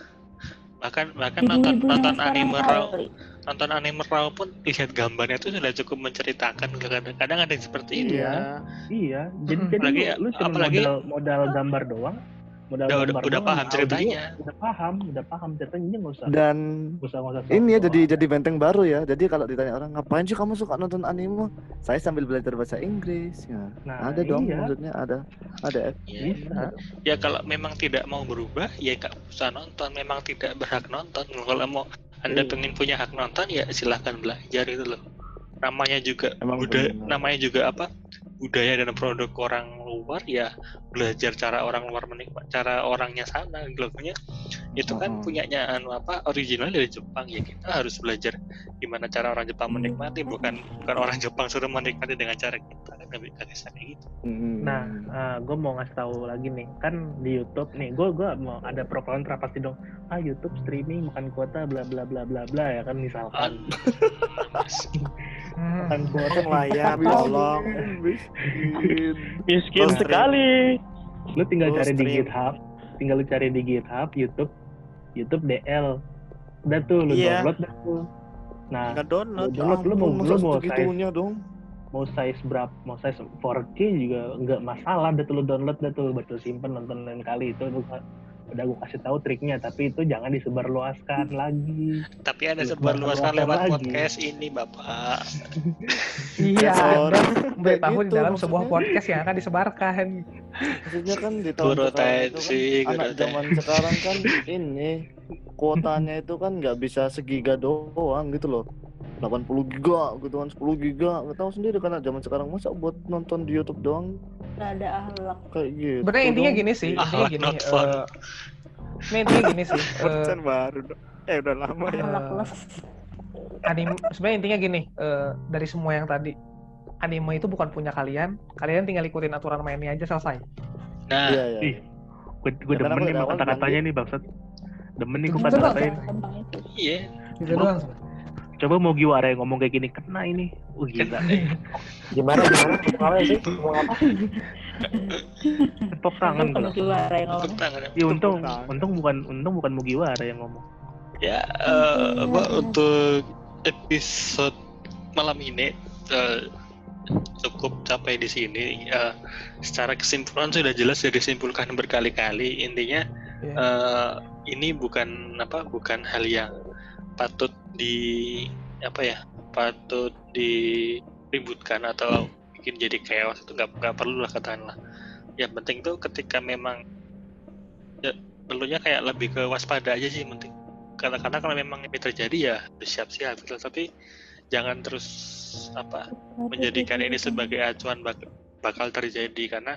bahkan bahkan nonton nonton anime kali. Nonton anime raw pun lihat gambarnya itu sudah cukup menceritakan kadang-kadang ada yang seperti itu Iya. iya jadi Mm-mm. jadi Apalagi- lu, lu cuma apalagi- modal modal gambar doang modal Udah- gambar udah- udah doang, paham ceritanya. udah paham udah paham ceritanya nggak usah Dan usah nggak usah ini ya jadi jadi benteng baru ya. Jadi kalau ditanya orang ngapain sih kamu suka nonton anime? Saya sambil belajar bahasa Inggris. Ya. nah ada dong iya, maksudnya ada ada ya, bisa ya kalau memang tidak mau berubah ya nggak usah nonton memang tidak berhak nonton kalau mau anda Iya. pengen punya hak nonton ya silahkan belajar itu loh. Namanya juga Emang budaya namanya juga apa? Budaya dan produk orang luar ya belajar cara orang luar menikmati cara orangnya sana gitu. Punya- itu kan Mm-mm. punyanya anu apa original dari Jepang ya kita harus belajar gimana cara orang Jepang menikmati bukan bukan orang Jepang suruh menikmati dengan cara kita kan bisa kayak gitu Hmm. Nah, gue mau ngasih tahu lagi nih, kan di YouTube nih, gue gua mau ada pro kontra pasti dong. Ah YouTube streaming makan kuota bla bla bla bla bla ya kan misalkan. Hmm. makan kuota layar Apa? tolong Miskin. Miskin Terus sekali. Lu tinggal Lu cari di stream. GitHub, tinggal lu cari di GitHub YouTube, YouTube DL. Udah tuh lu Iya. download dah tuh. Nah, nggak download Lu download, lu mau- lu mau segitunya dong. mau size berapa, mau size 4K juga nggak masalah, dah tuh lu download dah tuh, betul simpen nonton lain kali itu lu udah gue kasih tahu triknya, tapi itu jangan disebarluaskan lagi. tapi ada Lu sebar luaskan keluarkan lewat lagi. podcast ini bapak Iya, Kayak di gitu dalam sebuah podcast yang akan disebarkan. Maksudnya kan di tahun Guru sekarang itu tensi, kan guru anak tensi. zaman sekarang kan ini kuotanya itu kan nggak bisa segiga doang gitu loh. 80 giga gitu kan 10 giga nggak tahu sendiri anak zaman sekarang masa buat nonton di YouTube doang Gak ada ahlak. kayak gitu Sebenarnya intinya dong. gini sih, intinya Ahlak gini. not fun. eh, ini intinya gini sih. eh, konten baru eh udah lama ya Ahlak anime sebenarnya intinya gini eh, dari semua yang tadi anime itu bukan punya kalian kalian tinggal ikutin aturan mainnya aja selesai nah iya iya Ih, gue gue karena demen nih kata-katanya nih bangsat. Demen nih gue itu. iya gitu doang. Coba mau Giwara yang ngomong kayak gini kena ini. Uh gila. Gimana gimana? Ngomong sih? Ngomong apa? Tepuk tangan Bukan kalau. Kiwara yang ngomong. tepuk tangan Ya untung, untung bukan untung bukan Mugiwara yang ngomong. ya eh, apa untuk episode malam ini eh, cukup sampai di sini Eh, secara kesimpulan sudah jelas sudah disimpulkan berkali-kali intinya Iya. eh, ini bukan apa bukan hal yang patut di apa ya patut diributkan atau bikin jadi chaos itu nggak nggak perlu lah katakanlah. Yang penting tuh ketika memang ya perlunya kayak lebih ke waspada aja sih penting karena karena kalau memang ini terjadi ya bersiap-siap gitu. Tapi jangan terus apa menjadikan ini sebagai acuan bak- bakal terjadi. Karena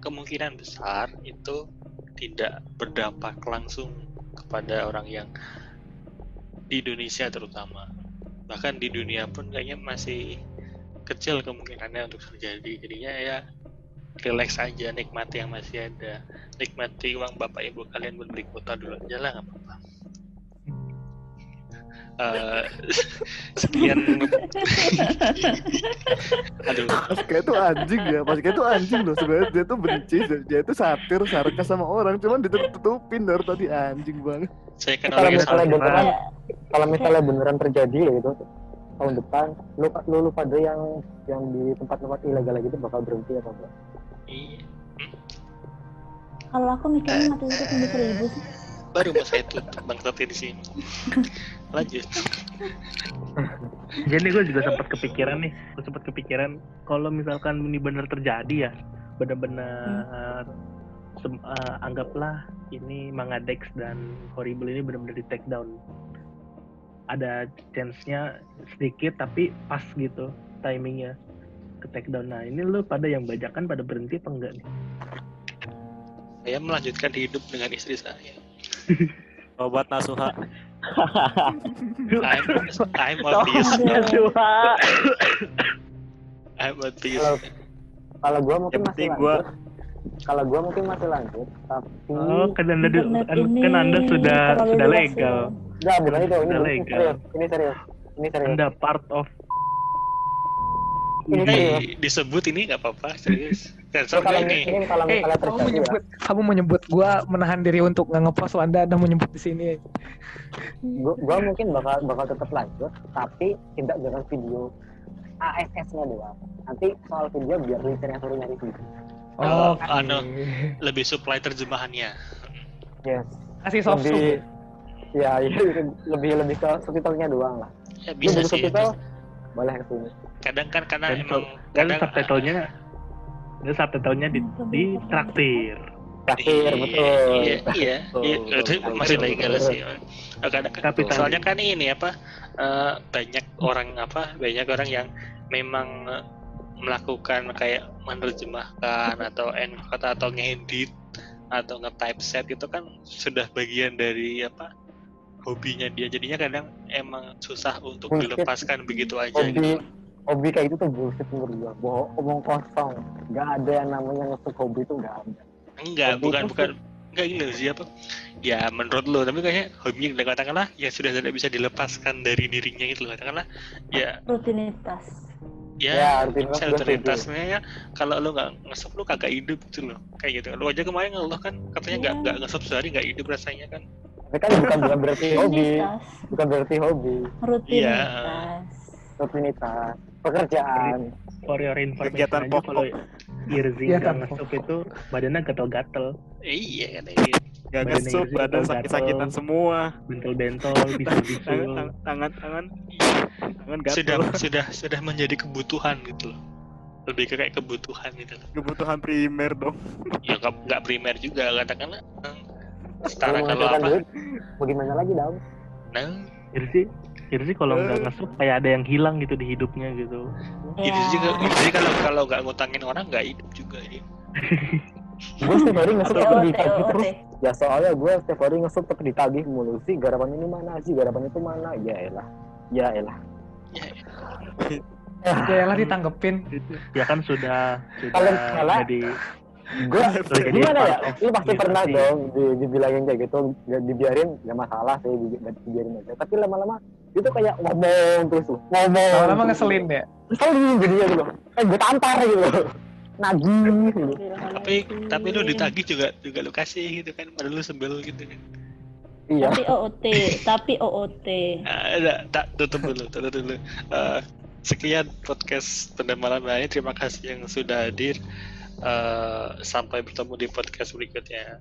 kemungkinan besar itu tidak berdampak langsung kepada orang yang di Indonesia terutama. Bahkan di dunia pun kayaknya masih kecil kemungkinannya untuk terjadi. Jadinya ya relax aja nikmati yang masih ada. Nikmati uang bapak ibu kalian buat beli kuota dulu aja lah nggak apa-apa Eh, sekian aduh Mas kayak itu anjing ya, Mas kayak itu anjing loh sebenarnya dia tuh benci, dia itu satir, sarkas sama orang, cuman ditutup-tutupin dari tadi anjing banget. saya kan Kalau misalnya beneran, kalau misalnya beneran terjadi ya gitu tahun depan, lu lu, lu pada yang yang di tempat-tempat ilegal gitu bakal berhenti atau enggak? Iya. Kalau aku mikirnya mati itu tembus seribu sih. baru mau saya tutup bang Tati di sini lanjut Jadi gue juga sempat kepikiran nih, gue sempat kepikiran kalau misalkan ini benar terjadi ya, benar-benar sem- eh, anggaplah ini Mangadex dan Horrible ini benar-benar di take down. Ada chance-nya sedikit tapi pas gitu timingnya ke take down. Nah ini lu pada yang bajakan pada berhenti apa enggak nih? saya melanjutkan hidup dengan istri saya obat nasuha I'm I'm this I'm on this Kalau kalau gua mungkin Yang masih penting lanjut. gua- Kalau gua mungkin masih lanjut, tapi Oh kan anda, kan, kan anda sudah sudah legal. Enggak, bukan itu. Ini, ini legal. serius. Ini serius. Ini serius. Anda part of Ini serius. Hey, disebut ini nggak apa-apa serius So, sensor kalau nggak ini mungkin kalau Eh, misalnya kamu terjadi ya, menyebut, kamu menyebut gua menahan diri untuk nggak ngepost, anda anda menyebut di sini. gua, gua mungkin bakal bakal tetap lanjut, tapi tidak dengan video ASS-nya doang. Nanti soal video biar yang suruh nyari video. Oh, Oke. anu. lebih supply terjemahannya Yes. Kasih soft Lebih, sub. ya, iya, lebih lebih ke subtitlenya doang lah. ya bisa butuh sih subtitle, boleh sini. kadang kan karena dan, emang dan kadang subtitlenya dan subtitlenya di, di traktir. Traktir, iya, betul. iya iya iya itu masih legal betul. sih Oh, kadang kan Kapitalis. soalnya kan ini apa eh, banyak orang apa banyak orang yang memang eh, melakukan kayak menerjemahkan atau encode atau ngedit atau nge-typeset itu kan sudah bagian dari apa hobinya dia jadinya kadang emang susah untuk Mungkin dilepaskan begitu aja Hobi gitu hobi kayak itu tuh bullshit menurut gua bohong omong kosong nggak ada yang namanya ngesuk hobi itu nggak ada Enggak, Hobi bukan bukan enggak gini loh siapa? Ya menurut lo, tapi kayaknya hobi yang katakanlah ya sudah tidak bisa dilepaskan dari dirinya gitu loh. Katakanlah ya Rutinitas. ya, Ya, rutinitas rutinitasnya ya kalau lo nggak ngesep lo kagak hidup gitu loh. Kayak gitu. Lo aja kemarin ngeluh kan katanya nggak Iya. nggak ngesep sehari nggak hidup rasanya kan. Tapi kan bukan bukan berarti hobi bukan berarti hobi Rutinitas. rutinitas pekerjaan For your information Kegiatan aja pokok. kalau Irzi Iya, nggak kan, ngesup itu badannya gatel-gatel, Eh, iya kan ini. Gak Badan ngesup, badan sakit-sakitan semua. bentol-bentol, Tangan, bisul-bisul. tangan, tangan, tangan, tangan gatel. Sudah sudah sudah menjadi kebutuhan gitu loh. Lebih ke kayak kebutuhan gitu loh. Kebutuhan primer dong. Ya nggak primer juga katakanlah. Setara Kalau kalau menghasilkan apa? duit mau gimana lagi dong Nah, Irzi, Irzi kalau nggak ngesup kayak ada yang hilang gitu di hidupnya gitu. Ya. Itu juga, jadi kalau kalau nggak ngutangin orang nggak hidup juga ini. gue setiap hari tuh oke, ditagih terus. Ya soalnya gue setiap hari ngesuk tuh ditagih mulu. Sih garapan ini mana? Sih garapan itu mana? Ya elah. Ya elah. Ya lah ditanggepin. Ya kan sudah Kalau sudah salah, jadi gue gimana ya lu pasti pernah society. dong di, dibilangin kayak gitu nggak dibiarin nggak masalah sih di, dibiarin aja tapi lama-lama itu kayak ngomong terus tuh ngomong Lama-lama ngeselin ya. ngeselin jadinya gitu eh gue tampar gitu nagih gitu Tapi tapi lu ditagih juga juga lu kasih gitu kan, padahal lu sebel gitu kan. iya Tapi OOT, tapi OOT. Ah, Ada, tak tutup dulu, tutup dulu. Eh, sekian podcast pada malam ini. Terima kasih yang sudah hadir. Eh, sampai bertemu di podcast berikutnya.